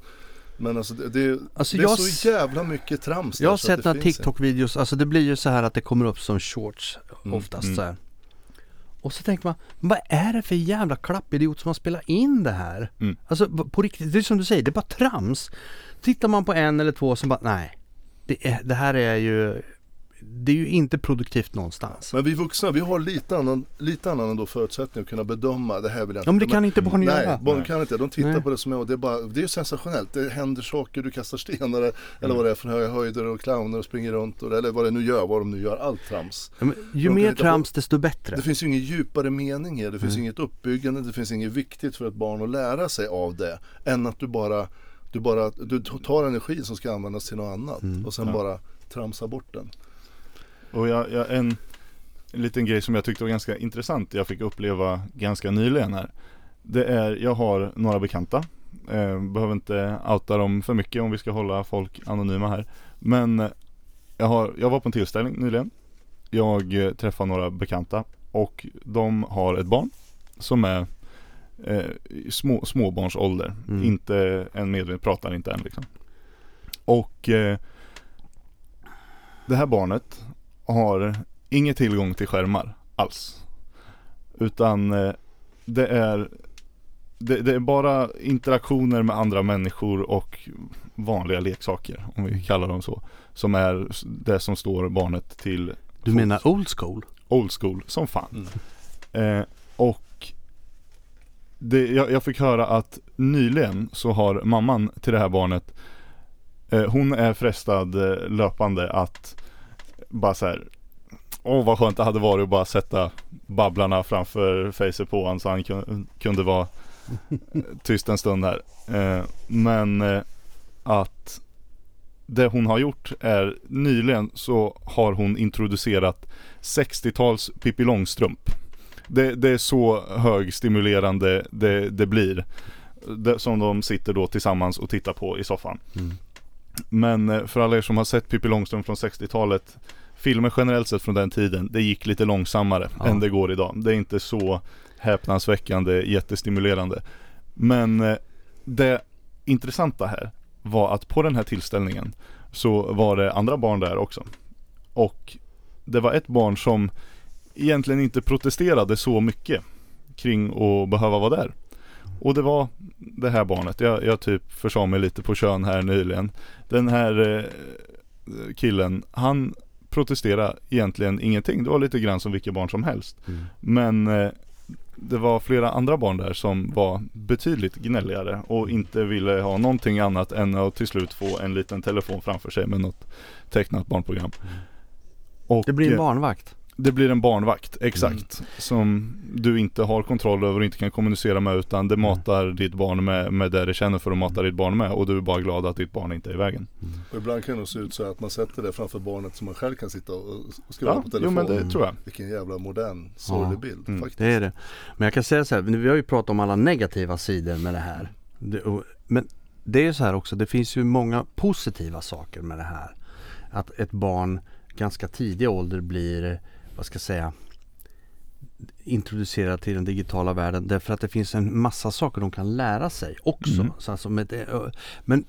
men alltså det, det, Alltså det är så jävla mycket trams Jag har sett några TikTok-videos, alltså det blir ju så här att det kommer upp som shorts Mm, oftast mm. så här. Och så tänker man, vad är det för jävla klappidiot som har spelat in det här? Mm. Alltså på riktigt, det är som du säger, det är bara trams. Tittar man på en eller två som bara, nej. Det, är, det här är ju, det är ju inte produktivt någonstans. Men vi vuxna, vi har lite annan, lite annan ändå förutsättning att kunna bedöma det här vill jag Ja men det kan inte barn Nej, göra. barn Nej. kan inte. De tittar Nej. på det som är och det är bara, det är sensationellt. Det händer saker, du kastar stenar eller Mm. vad det är från höga höjder och clowner och springer runt och, eller vad det nu gör, vad de nu gör, allt trams. Ja, men ju De mer hitta på- trams desto bättre. Det finns ju ingen djupare mening här, det finns Mm. inget uppbyggande, det finns inget viktigt för ett barn att lära sig av det. Än att du bara, du bara, du tar energi som ska användas till något annat Mm. och sen Ja. bara tramsa bort den. Och jag, jag, en, en liten grej som jag tyckte var ganska intressant jag fick uppleva ganska nyligen här Det är, jag har några bekanta. Eh, Behöver inte outa dem för mycket om vi ska hålla folk anonyma här. Men eh, jag, har, jag var på en tillställning nyligen. Jag eh, träffade några bekanta och de har ett barn som är eh, små, småbarnsålder. Mm. Inte en medveten, pratar inte än liksom. Och eh, det här barnet har ingen tillgång till skärmar alls. Utan eh, det är det, det är bara interaktioner med andra människor och vanliga leksaker, om vi kallar dem så. Som är det som står barnet till Du fots. menar old school? old school som fan. Eh, och det, jag, jag fick höra att nyligen så har mamman till det här barnet eh, Hon är frestad eh, löpande att bara så här. Åh vad skönt det hade varit att bara sätta babblarna framför facet på honom så han kun, kunde vara eh, tyst en stund här. Eh, men eh, att det hon har gjort är nyligen så har hon introducerat 60-tals Pippi Långstrump. Det, det är så högstimulerande det, det blir. Det, som de sitter då tillsammans och tittar på i soffan. Mm. Men för alla er som har sett Pippi Långstrump från 60-talet Filmer generellt sett från den tiden, det gick lite långsammare Ja. än det går idag. Det är inte så häpnadsväckande, jättestimulerande. Men eh, det intressanta här var att på den här tillställningen så var det andra barn där också. Och det var ett barn som egentligen inte protesterade så mycket kring att behöva vara där. Och det var det här barnet, jag, jag typ försa mig lite på kön här nyligen. Den här eh, killen, han protesterade egentligen ingenting. Det var lite grann som vilket barn som helst. Mm. Men eh, det var flera andra barn där som var betydligt gnälligare och inte ville ha någonting annat än att till slut få en liten telefon framför sig med något tecknat barnprogram. Och Det blir en eh, barnvakt. Det blir en barnvakt, exakt. Som du inte har kontroll över och inte kan kommunicera med utan det matar ditt barn med, med det det känner för att mata ditt barn med och du är bara glad att ditt barn inte är i vägen. Och ibland kan det se ut så att man sätter det framför barnet som man själv kan sitta och scrolla Ja, på jo telefon. men det tror jag. Vilken jävla modern sorglig Ja. bild Mm. faktiskt. Det är det. Men jag kan säga så här, vi har ju pratat om alla negativa sidor med det här. Det, och, men det är ju så här också, det finns ju många positiva saker med det här. Att ett barn ganska tidig ålder blir, vad ska jag säga, introducerad till den digitala världen därför att det finns en massa saker de kan lära sig också. Mm. Så alltså med men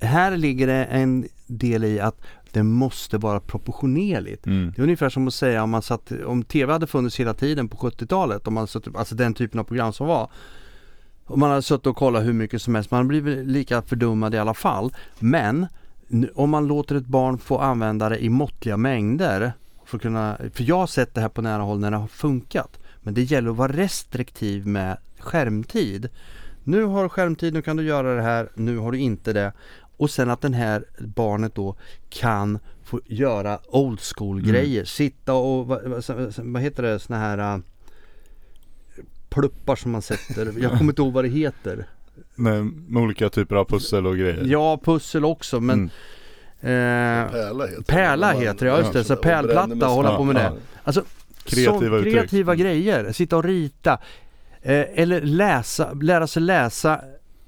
här ligger det en del i att det måste vara proportionerligt. Mm. Det är ungefär som att säga om man satt, om TV hade funnits hela tiden på 70-talet, om man satt, alltså den typen av program som var. Om man hade suttit och kollat hur mycket som helst, man blir lika fördummad i alla fall. Men om man låter ett barn få använda det i måttliga mängder, för, kunna, för jag har sett det här på nära håll när det har funkat. Men det gäller att vara restriktiv med skärmtid. Nu har du skärmtid, nu kan du göra det här, nu har du inte det. Och sen att den här barnet då kan få göra old school grejer. Sitta och, vad, vad, heter det, såna här äh, pluppar som man sätter. Jag kommer inte ihåg vad det heter. <laughs> Med, med olika typer av pussel och grejer. Ja, pussel också men Mm. Eh, Pärla heter det. Pärla man- heter det, ja just det. Så pärlplatta och hålla på med det. Ja. Alltså Kreativa uttryck. kreativa grejer. Sitta och rita. Eh, eller läsa, lära sig läsa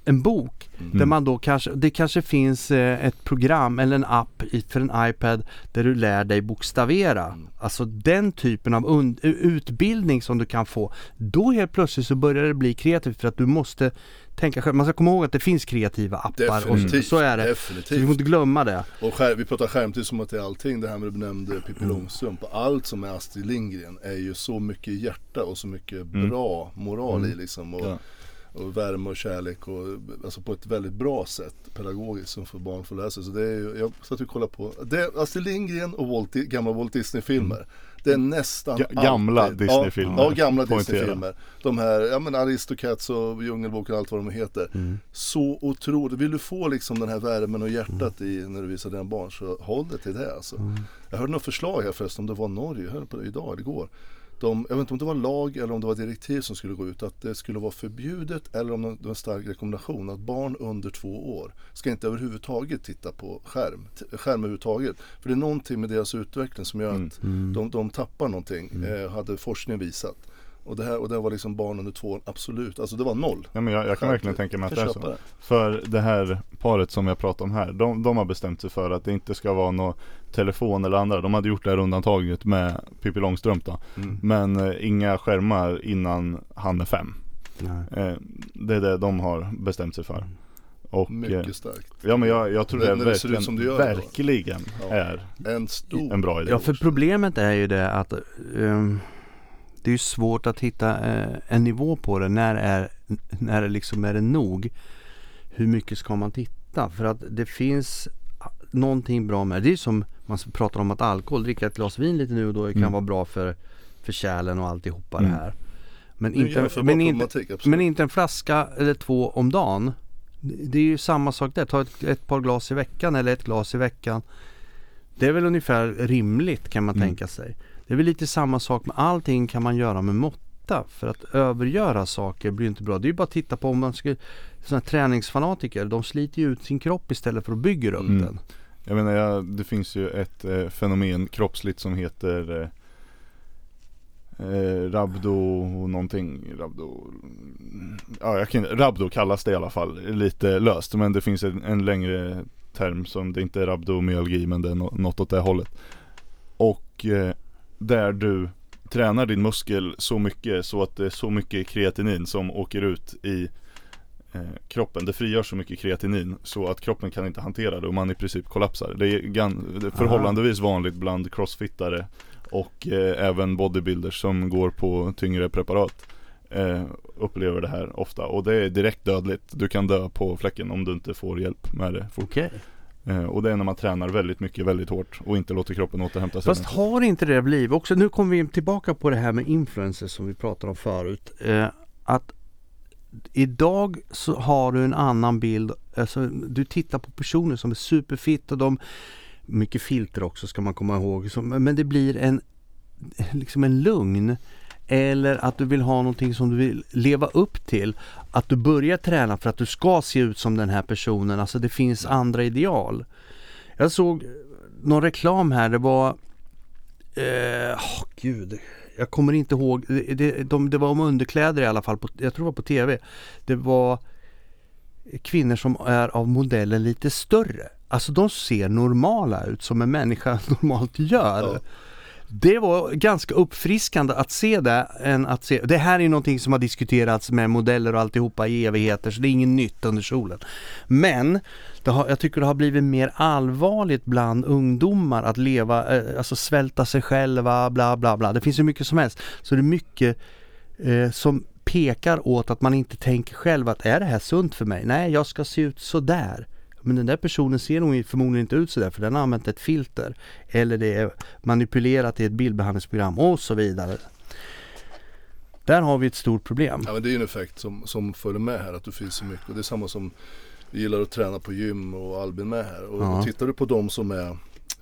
en bok. Mm. Där man då kanske, det kanske finns eh, ett program eller en app för en iPad där du lär dig bokstavera. Mm. Alltså den typen av und- utbildning som du kan få. Då helt plötsligt så börjar det bli kreativt för att du måste tänka själv. Man ska komma ihåg att det finns kreativa appar och Definitivt. så är det. Så vi Definitivt. får inte glömma det. Och skär, vi pratar skärmtid som att det är allting. Det här med du nämnde Pippi Mm. Långstrump. Och allt som är Astrid Lindgren är ju så mycket hjärta och så mycket Mm. bra moral i Mm. liksom. Och, Ja. och värme och kärlek och alltså på ett väldigt bra sätt pedagogiskt som för barn får lära sig. Så det är ju, jag satt och kollade på, det är Astrid Lindgren och Walt, gamla Walt Disney-filmer. Det är nästan Ga- gamla alltid- Disney-filmer, Ja, ja gamla. Disney-filmer. De här, ja men Aristocats och Djungelboken och allt vad de heter. Mm. Så otroligt. Vill du få liksom den här värmen och hjärtat i när du visar dina barn så håll dig till det alltså. Mm. Jag hörde något förslag här förresten, om det var Norge, jag hörde på det idag eller igår. De, jag vet inte om det var lag eller om det var direktiv som skulle gå ut att det skulle vara förbjudet eller om det var en stark rekommendation att barn under två år ska inte överhuvudtaget titta på skärm, skärm överhuvudtaget. För det är någonting med deras utveckling som gör Mm. att Mm. de, de tappar någonting, eh, hade forskningen visat. Och det här och det var liksom barn under två år, absolut, alltså det var noll. Ja, men jag, jag kan verkligen tänka mig att det är så. det. För det här paret som jag pratar om här, de, de har bestämt sig för att det inte ska vara någon telefon eller andra. De hade gjort det här undantaget med Pippi Långstrump då. Mm. Men eh, inga skärmar innan han är fem. Nej. Eh, det är det de har bestämt sig för. Och eh, Mycket starkt. ja men jag, jag tror det, det verkligen, som det gör verkligen Ja. är En stor en bra idé. Ja, för problemet är ju det att ehm, det är ju svårt att hitta eh, en nivå på det. När är, när det liksom är det nog? Hur mycket ska man titta? För att det finns någonting bra med det. Det är som man pratar om att alkohol, dricka ett glas vin lite nu och då kan Mm. vara bra för, för kärlen och alltihopa Mm. det här. Men inte, men, inte, men inte en flaska eller två om dagen. Det är ju samma sak där. Ta ett, ett par glas i veckan eller ett glas i veckan. Det är väl ungefär rimligt kan man Mm. tänka sig. Det är väl lite samma sak med allting kan man göra med mått, veta för att övergöra saker blir inte bra. Det är ju bara att titta på om man ska sådana här de sliter ju ut sin kropp istället för att bygga upp mm. den. Jag menar, jag, det finns ju ett eh, fenomen kroppsligt som heter eh, eh, Rabdo någonting, Rabdo, ja jag kan Rabdo kallas det i alla fall, lite löst men det finns en, en längre term som det inte är rabdomyalgi men det är något åt det hållet. Och eh, där du tränar din muskel så mycket så att det är så mycket kreatinin som åker ut i eh, kroppen. Det frigör så mycket kreatinin så att kroppen kan inte hantera det och man i princip kollapsar. Det är, gan- det är förhållandevis vanligt bland crossfittare och eh, även bodybuilders som går på tyngre preparat. Eh, upplever det här ofta och det är direkt dödligt. Du kan dö på fläcken om du inte får hjälp med det fort. Okay. Eh, och det är när man tränar väldigt mycket, väldigt hårt och inte låter kroppen återhämta sig. Fast har inte det blivit, också nu kommer vi tillbaka på det här med influencers som vi pratade om förut. Eh, att idag så har du en annan bild, alltså du tittar på personer som är superfit och de mycket filter också ska man komma ihåg. Men det blir en liksom en lugn eller att du vill ha någonting som du vill leva upp till. Att du börjar träna för att du ska se ut som den här personen. Alltså det finns andra ideal. Jag såg eh, någon reklam här. Det var... Eh, oh, gud. Jag kommer inte ihåg. Det, det, de, det var om underkläder i alla fall. På, jag tror det var på TV. Det var kvinnor som är av modellen lite större. Alltså de ser normala ut som en människa <laughs> normalt gör. Ja. Det var ganska uppfriskande att se det än att se, det här är någonting som har diskuterats med modeller och alltihopa i evigheter så det är inget nytt under solen. Men har, jag tycker det har blivit mer allvarligt bland ungdomar att leva, eh, alltså svälta sig själva, bla bla bla. Det finns ju mycket som helst. Så det är mycket eh, som pekar åt att man inte tänker själv att är det här sunt för mig? Nej, jag ska se ut sådär. Men den där personen ser nog förmodligen inte ut sådär för den har använt ett filter. Eller det är manipulerat i ett bildbehandlingsprogram och så vidare. Där har vi ett stort problem. Ja men det är en effekt som, som följer med här att du finns så mycket. Och det är samma som vi gillar att träna på gym och Albin med här. Och, ja. och tittar du på de som är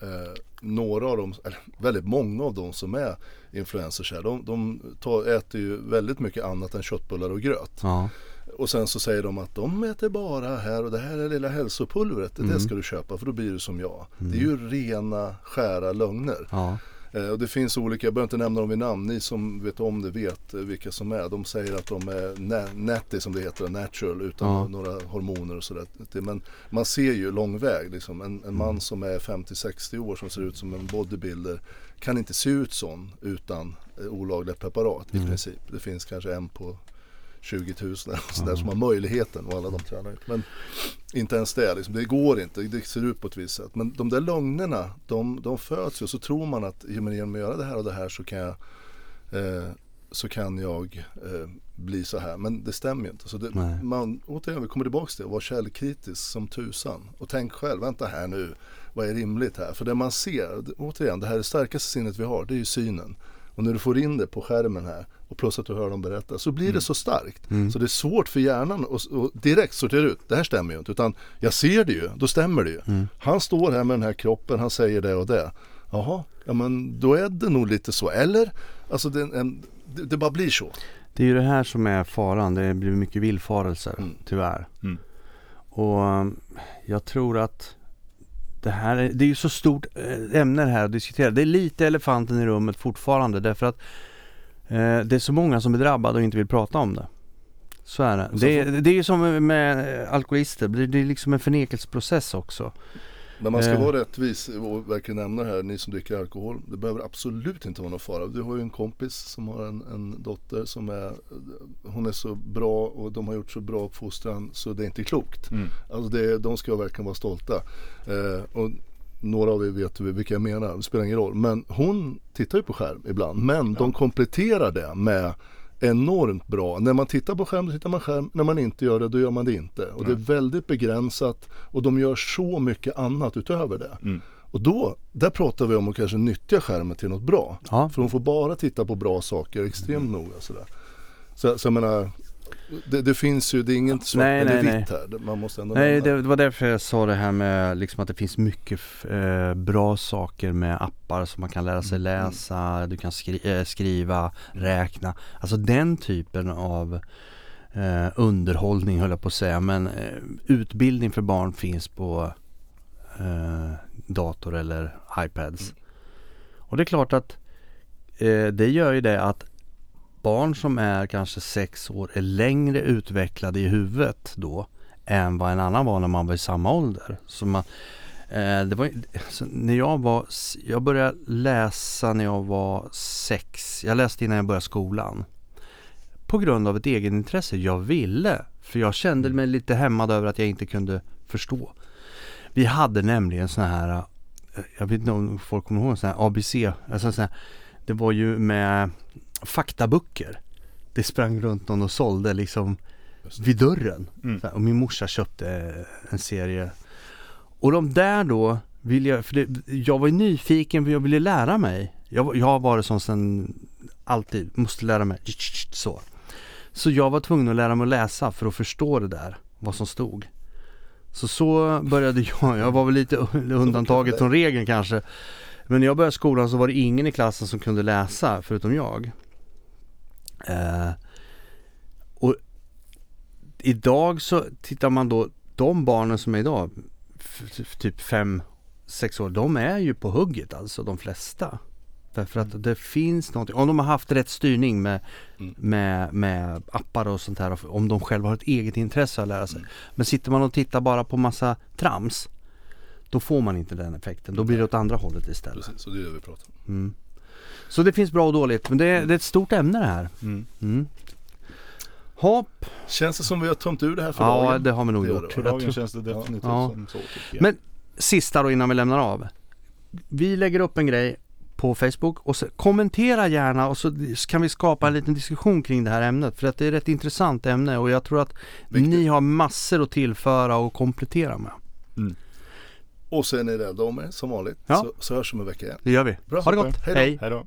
eh, några av dem, eller väldigt många av dem som är influencers här. De, de tar, äter ju väldigt mycket annat än köttbullar och gröt. Ja. Och sen så säger de att de äter bara här och det här är lilla hälsopulvret. Mm. Det ska du köpa för då blir du som jag. Mm. Det är ju rena skära lögner. Ja. Eh, och det finns olika, jag behöver inte nämna dem vid namn, ni som vet om det vet vilka som är. De säger att de är natty som det heter, natural utan ja. några hormoner och sådär. Men man ser ju lång väg liksom. En, en man mm. som är 50-60 år som ser ut som en bodybuilder kan inte se ut sån utan eh, olagliga preparat i mm. princip. Det finns kanske en på 20 000 eller sådär mm. som har möjligheten och alla de tränar ut. Men inte ens det, liksom, det går inte, det ser ut på ett visst sätt. Men de där lögnerna, de, de föds ju och så tror man att genom att göra det här och det här så kan jag eh, så kan jag eh, bli så här. Men det stämmer ju inte. Så det, man, återigen, vi kommer tillbaka till det. Var källkritisk som tusan. Och tänk själv, vänta här nu. Vad är rimligt här? För det man ser, återigen, det här är starkaste sinnet vi har. Det är ju synen. Och när du får in det på skärmen här och plus att du hör dem berätta så blir mm. det så starkt. Mm. Så det är svårt för hjärnan att direkt sortera ut, det här stämmer ju inte. Utan jag ser det ju, då stämmer det ju. Mm. Han står här med den här kroppen, han säger det och det. Jaha, ja men då är det nog lite så. Eller? Alltså det, en, det, det bara blir så. Det är ju det här som är faran. Det blir mycket villfarelser, mm. tyvärr. Mm. Och um, jag tror att det här är, det är ju så stort eh, ämne här att diskutera. Det är lite elefanten i rummet fortfarande därför att det är så många som är drabbade och inte vill prata om det. Så är det. Det, är, det är ju som med alkoholister, det är liksom en förnekelseprocess också. Men man ska eh. vara rättvis och verkligen nämna här, ni som dricker alkohol. Det behöver absolut inte vara någon fara. Du har ju en kompis som har en, en dotter som är, hon är så bra och de har gjort så bra uppfostran så det är inte klokt. Mm. Alltså det, de ska verkligen vara stolta. Eh, och några av er vet vilka jag menar, det spelar ingen roll. Men hon tittar ju på skärm ibland. Men ja. de kompletterar det med enormt bra. När man tittar på skärm, då tittar man skärm. När man inte gör det, då gör man det inte. Och mm. det är väldigt begränsat och de gör så mycket annat utöver det. Mm. Och då, där pratar vi om att kanske nyttja skärmen till något bra. Ja. För de får bara titta på bra saker extremt mm. noga. Sådär. Så, så jag menar, det, det finns ju, det är inget svart Nej, eller nej, vitt här. Man måste ändå Nej, det, det var därför jag sa det här med liksom att det finns mycket eh, bra saker med appar som man kan lära sig Mm. läsa, du kan skri eh, skriva, räkna. Alltså den typen av eh, underhållning höll jag på att säga. Men eh, utbildning för barn finns på eh, dator eller iPads. Mm. Och det är klart att eh, det gör ju det att barn som är kanske sex år är längre utvecklade i huvudet då än vad en annan var när man var i samma ålder. Så man, eh, det var, så när jag var, jag började läsa när jag var sex. Jag läste innan jag började skolan. På grund av ett egenintresse. Jag ville. För jag kände mig lite hämmad över att jag inte kunde förstå. Vi hade nämligen såna här, eh, jag vet inte om folk kommer ihåg såna här ABC, alltså såna här, det var ju med faktaböcker. Det sprang runt någon och sålde liksom vid dörren. Mm. Här, Och min morsa köpte en serie. Och de där då ville jag, för det, jag var ju nyfiken för jag ville lära mig. Jag, jag har varit sån sen alltid, måste lära mig. Så. Så jag var tvungen att lära mig att läsa för att förstå det där, vad som stod. Så så började <laughs> jag, jag var väl lite undantaget från regeln kanske. Men när jag började skolan så var det ingen i klassen som kunde läsa förutom jag. Eh, och idag så tittar man då, de barnen som är idag, typ 5-6 år, de är ju på hugget alltså de flesta. Därför att det finns någonting, om de har haft rätt styrning med, Mm. med, med appar och sånt här, om de själva har ett eget intresse att lära sig. Mm. Men sitter man och tittar bara på massa trams, då får man inte den effekten. Då blir det åt andra hållet istället. Precis, så det är det vi pratar om. Mm. Så det finns bra och dåligt, men det är, det är ett stort ämne det här. Mm. Mm. Hopp, Känns det som vi har tömt ur det här för ja dagen? det har vi nog Det gjort. det, För dagen tror- känns det definitivt Ja. som så. Men sista då innan vi lämnar av. Vi lägger upp en grej på Facebook och så kommentera gärna och så kan vi skapa en liten diskussion kring det här ämnet. För att det är ett rätt intressant ämne och jag tror att Viktigt. ni har massor att tillföra och komplettera med. Och sen är det rädda om er som vanligt. Ja. Så, så hörs vi om en vecka igen. Det gör vi. Bra, ha det gott. Hej då. Hej. Hej då.